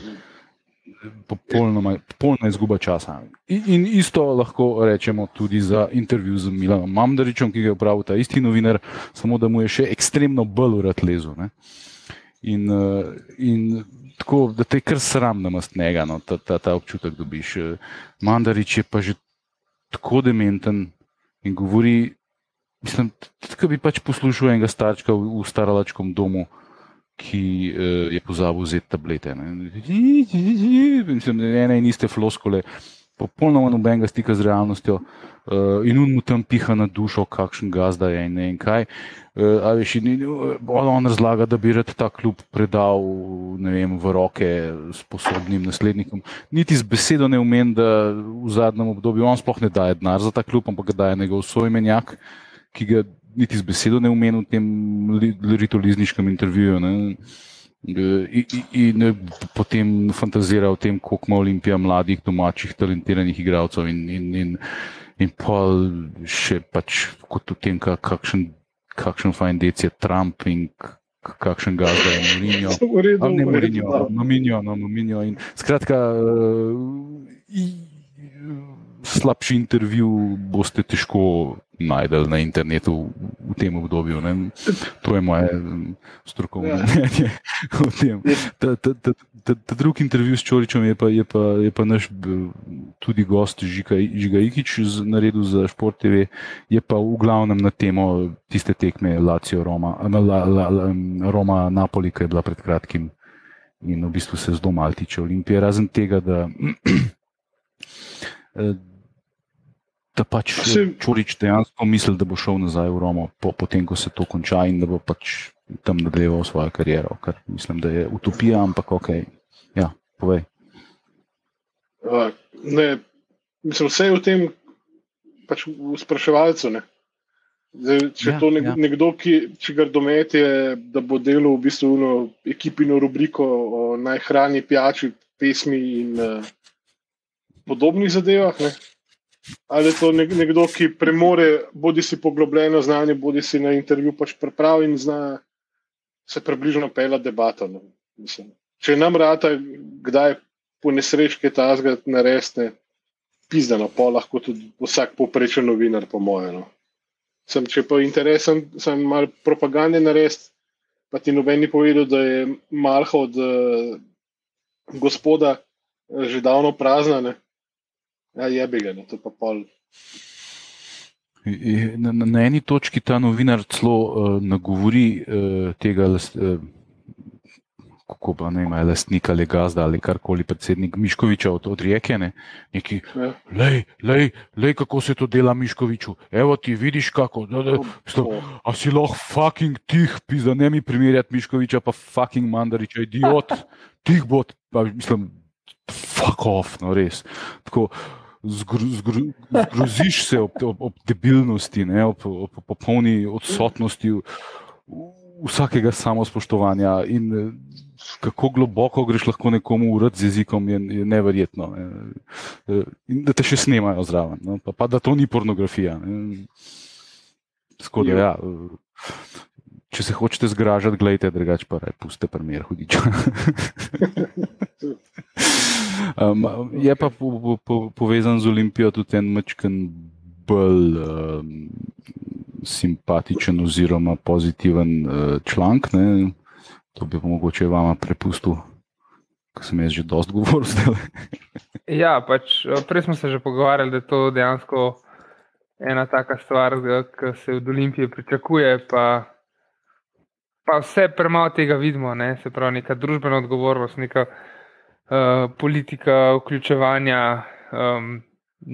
popolnoma, popolnoma izguba časa. In, in isto lahko rečemo tudi za intervju z Milanom Mamdaričem, ki ga je upravil ta isti novinar, samo da mu je še ekstremno bolj urad lezel. Ne? In, uh, in tako, da te kar sram, da imaš njega, no, ta, ta, ta občutek dobiš. Mandarič je pa že tako dementen in govori, mislim, da bi pač poslušal enega starčka v, v staralačkem domu, ki uh, je pozabil vzeti tablete. Ne. Mislim, ene in iste floskole, popolnoma nobenega stika z realnostjo. Uh, in on mu tam piha na dušo, kakšen gazda je in ne vem kaj. Uh, a veš, in, uh, on razlaga, da bi rad ta klub predal vem, v roke sposobnim naslednikom. Niti z besedo ne umem, da v zadnjem obdobju on sploh ne daje denar za ta klub, ampak ga daje njegov soimenjak, ki ga niti z besedo ne umem v tem li- ritolizniškem intervjuju. Ne. In, in, in potem fantazira o tem, koliko ima Olimpija mladih, domačih, talentiranih igralcev, in, in, in, in pa še pač kot o tem, ka- kakšen, kakšen fajn dec je Trump in kakšen gazda je Mourinho. [LAUGHS] V ne v Mourinho, no Mourinho, no Mourinho. In skratka, uh, slabši intervju boste težko najdel na internetu v tem obdobju. Ne? To je moje um, strokovno Ja. mnenje o tem. Ta, ta, ta, ta, ta drugi intervju s Čoričem je pa, je pa, je pa naš tudi gost Žiga, Žiga Ikič naredil za Šport TV, je pa v glavnem na temo tiste tekme Lacijo Roma, la, la, la, Roma Napoli, ki je bila pred kratkim in v bistvu se zelo malo tiče Olimpije, razen tega, da, [CLEARS THROAT] eh, da pač Se- Čorič dejansko misli, da bo šel nazaj v Romo, po, potem ko se to konča in da bo pač tam nadaljeval svojo kariero, kar mislim, da je utopija, ampak ok, ja, povej. Uh, ne, mislim, vse je v tem, pač v spraševalcu. Ne. Zdaj, če Ja, to nek, ja. nekdo, ki če ga domet je, da bo delal v bistvu eno ekipino rubriko o najhrani pijači, pesmi in uh, podobnih zadevah. Ne? Ali je to nekdo, ki premore, bodi si poglobljeno znanje, bodi si na intervju pač pripravi in zna se približno pela debata. Če nam rata, kdaj po nesrečki ta zgled naresne, pizdano, pa lahko tudi vsak poprečen novinar, po mojem. No. Sem, če pa interesen, sem mal propagande narediti, pa ti noben ni povedal, da je malha od uh, gospoda uh, že davno prazna. Ne? Ja, je bi ga, to pa pol. Na, na, na eni točki ta novinar celo uh, nagovori uh, tega. Uh, kako pa ne ima lastnika ali gazda ali karkoli, predsednik Miškoviča od, od Rijeke. Ne? Neki, ja. lej, lej, lej, kako se to dela Miškoviču, evo ti vidiš kako. Da, da, mislim, a si lahko fucking tih, pizda ne mi primerjati Miškoviča, pa fucking Mandariča, idiot, [LAUGHS] tih bo, pa mislim, fuck off, no res. Tako, Zgru, zgru, zgroziš se ob, ob, ob debilnosti, ne, ob, ob popolni odsotnosti vsakega samospoštovanja. In kako globoko greš lahko nekomu urad z jezikom, je, je neverjetno. In da te še snemajo zraven, no? pa, pa da to ni pornografija. Skoda, ja. Če se hočete zgražati, gledajte, drugače pa je puste primer hudiča. [LAUGHS] um, je pa po, po, povezan z Olimpijo tudi en mačken bolj um, simpatičen oziroma pozitiven uh, članek. To bi mogoče vama prepustil, ker sem jaz že dosti govoril ja, pač, prej smo se že pogovarjali, da je to dejansko ena taka stvar, ki se od Olimpije pričakuje, pa, pa vse premalo tega vidimo, ne? se pravi neka družbena odgovornost, neka uh, politika vključevanja um,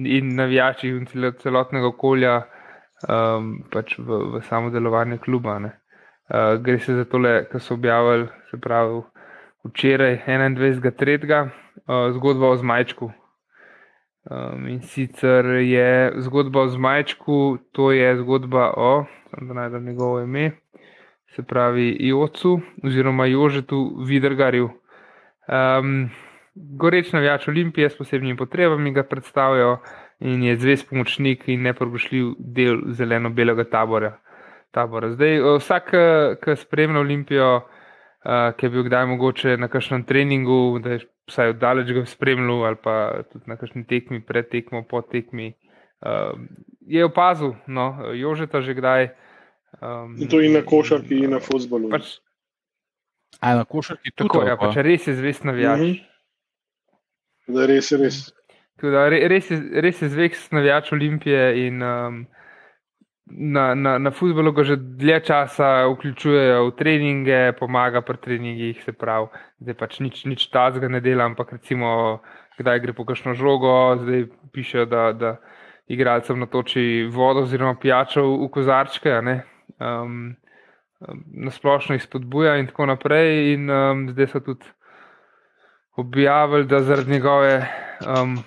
in navijači in celotnega okolja um, pač v, v samo delovanje kluba. Ne? Uh, gre se za tole, kar so objavili, se pravi, včeraj, 21.3., uh, zgodba o zmajčku. Um, in sicer je zgodba o zmajčku, to je zgodba o, da najdem njegovo ime, se pravi, Jocu oziroma Jožetu Vidrgarju. Um, goreč navijač Olimpije s posebnimi potrebami ga predstavljajo in je zvest pomočnik in neprobušljiv del zeleno-belega tabora tabora. Zdaj, vsak, ki spremlja Olimpijo, ki je bil kdaj mogoče na kakšnem treningu, da je vsaj oddaleč ga spremljal, ali pa tudi na kakšni tekmi, pred tekmo, po tekmi, je opazil, no, Jožeta že kdaj. Um, in to in na košarki, in na futbalu. Pač, A na košarki tudi tako. Ja, pač res je zvest navijač. Mm -hmm. Da, res res. Tudi, res je, je zvest navijač Olimpije in um, na, na, na futbolu ga že dlje časa vključujejo v treninge, pomaga pri treningih, se pravi, zdaj pač nič, nič tazga ne dela, ampak recimo, kdaj gre po kakšno žogo, zdaj piše, da, da igralcem natoči vodo oziroma pijačo v kozarčke. Um, na splošno jih spodbuja in tako naprej. In um, zdaj so tudi objavili, da zaradi njegove um,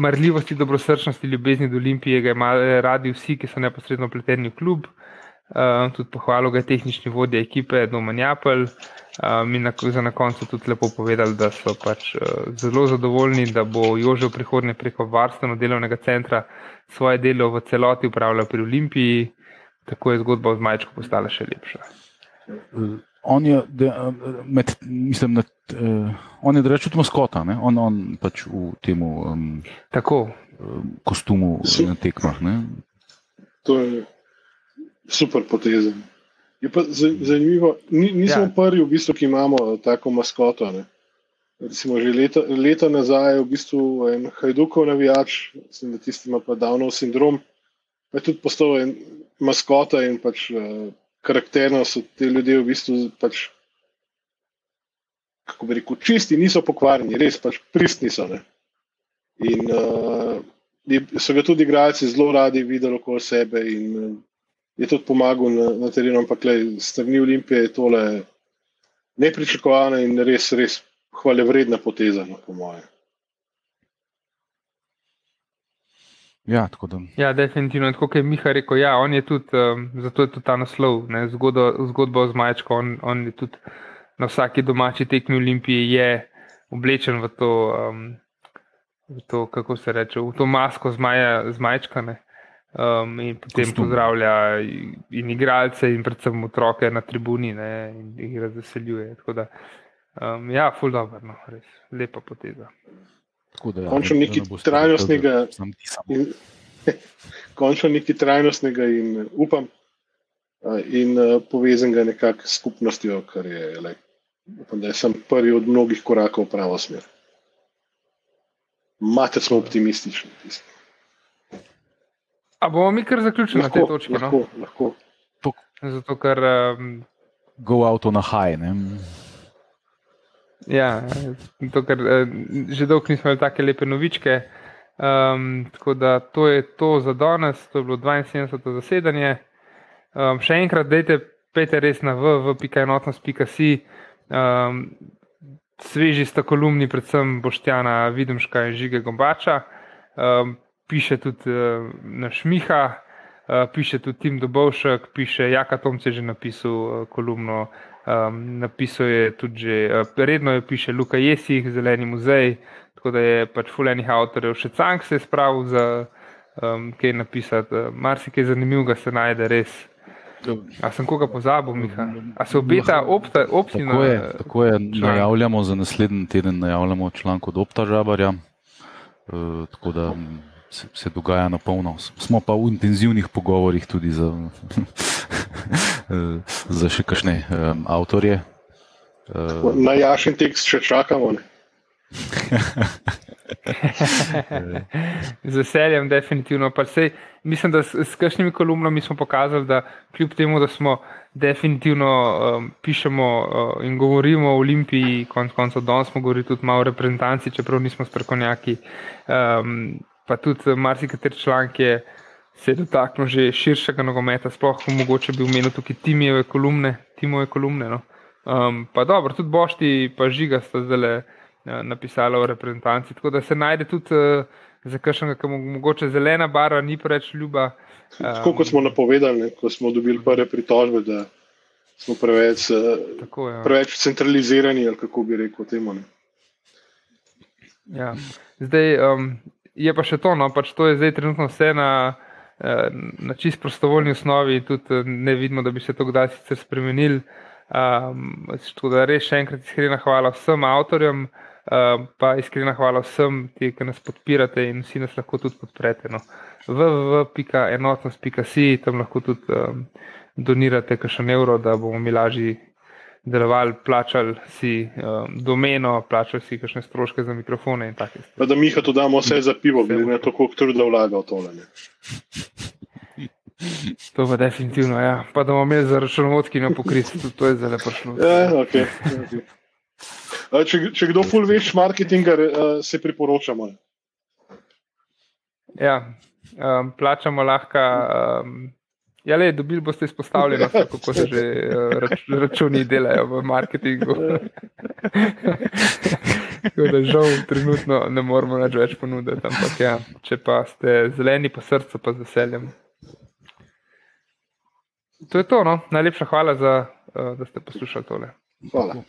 marljivosti, dobrosrčnosti, ljubezni do Olimpije, ga imajo radi vsi, ki so neposredno pleteni v klub. Um, tudi pohvalil ga je tehnični vodja ekipe Doma Njapel. Um, in na, na koncu tudi lepo povedali, da so pač uh, zelo zadovoljni, da bo Jože v prihodnje preko varstveno delovnega centra svoje delo v celoti upravljal pri Olimpiji, tako je zgodba o Zmajčku postala še lepša. On je, de, med, mislim, da uh, on je reči tudi maskota, ne? on, on pač v tem um, kostumu Su na tekmah. Ne? To je super poteza. Je pa zanimivo, Ni, nismo ja. prvi, v bistvu, ki imamo tako maskoto. Ne? Recimo, že leta, leta nazaj je v bistvu en Hajdukov navijač, mislim, da tisti ima pa Downov sindrom, pa je tudi postal en maskota in pač uh, karakterno so te ljudje v bistvu pač kako bi rekel, čisti, niso pokvarjeni, res pač pristni so. Ne? In uh, so ga tudi igralci zelo radi videli okoli sebe in uh, je tudi pomagal na, na terenu, ampak le strani Olimpije je tole nepričakovana in res, res hvale vredna poteza, no, po mojem. Ja, ja, definitivno. Tako je Miha rekel, ja, on je tudi, um, zato je tudi ta naslov, zgodba, zgodba o zmajčku. On, on je tudi na vsaki domači tekmi Olimpije je oblečen v to um, v to, kako se reče, v to masko zmaja, zmajčkane. Um, in potem Kostum. pozdravlja in igralce, in predvsem otroke na tribuni, ne, in jih razveseljuje. Tako da, um, ja, full dobro, no, res lepa poteza. Da, Končno da nekaj ne trajnostnega- In, [LAUGHS] končno nekaj trajnostnega in upam, in povezanega nekako s skupnostjo, kar je, lej, upam, da je sem prvi od mnogih korakov v pravo smer. Mate smo optimistični. tisti. A bomo mi kar zaključili na tej Lahko, točki? No? lahko, lahko. Zato, ker um, Go out on a high. Ne? Ja, to, ker eh, že dolgo nismo imeli tako lepe novičke. Um, tako da to je to za danes, to je bilo 72. zasedanje. Um, še enkrat, dajte, pejte res na www.enotnost.si. Um, sveži sta kolumni, predvsem Boštjana Videmška in Žige Gombača. Um, piše tudi uh, naš Miha, uh, piše tudi Tim Dobovšek, piše Jaka Tomce že napisal uh, kolumno. Um, napisal je tudi, že, uh, redno jo piše Luka Jesih, Zeleni muzej, tako da je pač fulejnih avtorjev. Še Cank se je spravil za um, kaj napisati, uh, marsikaj zanimivega se najde res. A sem koga pozabil, Miha? A se obeta opta, optina? Tako je, tako je najavljamo za naslednji teden, najavljamo članek od Opta Žabarja. Uh, tako da se, se dogaja na polno. Smo pa v intenzivnih pogovorih tudi za, [LAUGHS] [LAUGHS] za še kakšne um, avtorje. Uh, Na jašen tekst še čakamo. Ne? Z veseljem, definitivno. Pa sej, mislim, da s, s kakšnimi kolumnami smo pokazali, da kljub temu, da smo definitivno um, pišemo uh, in govorimo o Olimpiji, konec koncev danes smo govorili tudi malo o reprezentanci, čeprav nismo strokovnjaki, um, pa tudi marsikateri članek je se dotaknil že širšega nogometa, sploh mogoče bi omenil tukaj timove kolumne. Timove kolumne no. um, pa dobro, tudi Bošti pa Žiga sta zdaj napisala o reprezentanci. Tako da se najde tudi uh, za kakšnega, ki mu mogoče zelena barva ni preveč ljuba. Tako kot smo napovedali, ne, ko smo dobili prve pritožbe, da smo preveč, eh, Tako, ja. preveč centralizirani, ali kako bi rekel temu. Ne. Ja. Zdaj um, je pa še to, no, pač to je zdaj trenutno vse na, eh, na čist prostovoljni osnovi, tudi eh, ne vidimo, da bi se to kdaj sicer spremenil. Um, tako da res še enkrat iskrena hvala vsem avtorjem, um, pa iskrena hvala vsem, ti, ki nas podpirate in vsi nas lahko tudi podprete. No. www.enotnost.si, tam lahko tudi um, donirate kakšen evro, da bomo mi lažje delovali, plačali si um, domeno, plačali si kakšne stroške za mikrofone in stvari. Pa da Miha to damo vse za pivo, glede na to, koliko truda vlaga v tole. Ne. [LAUGHS] To pa definitivno, ja. Pa da bomo imeli za računovodski na pokrit, tudi to je zelo prišlo. Ja, okay, okay. A, Če, če kdo ful veš marketinga, se priporočamo. Ja, um, plačamo lahko. Um, ja, le, dobili boste izpostavljeno, kako se že uh, rač, računi delajo v marketingu. [LAUGHS] Tako da žal trenutno ne moremo več, ponuditi, ampak ja, če pa ste zeleni po srcu, pa z veseljem. To je to, no. Najlepša hvala, za, uh, da ste poslušali tole. Hvala.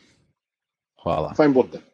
hvala. Fajn bote.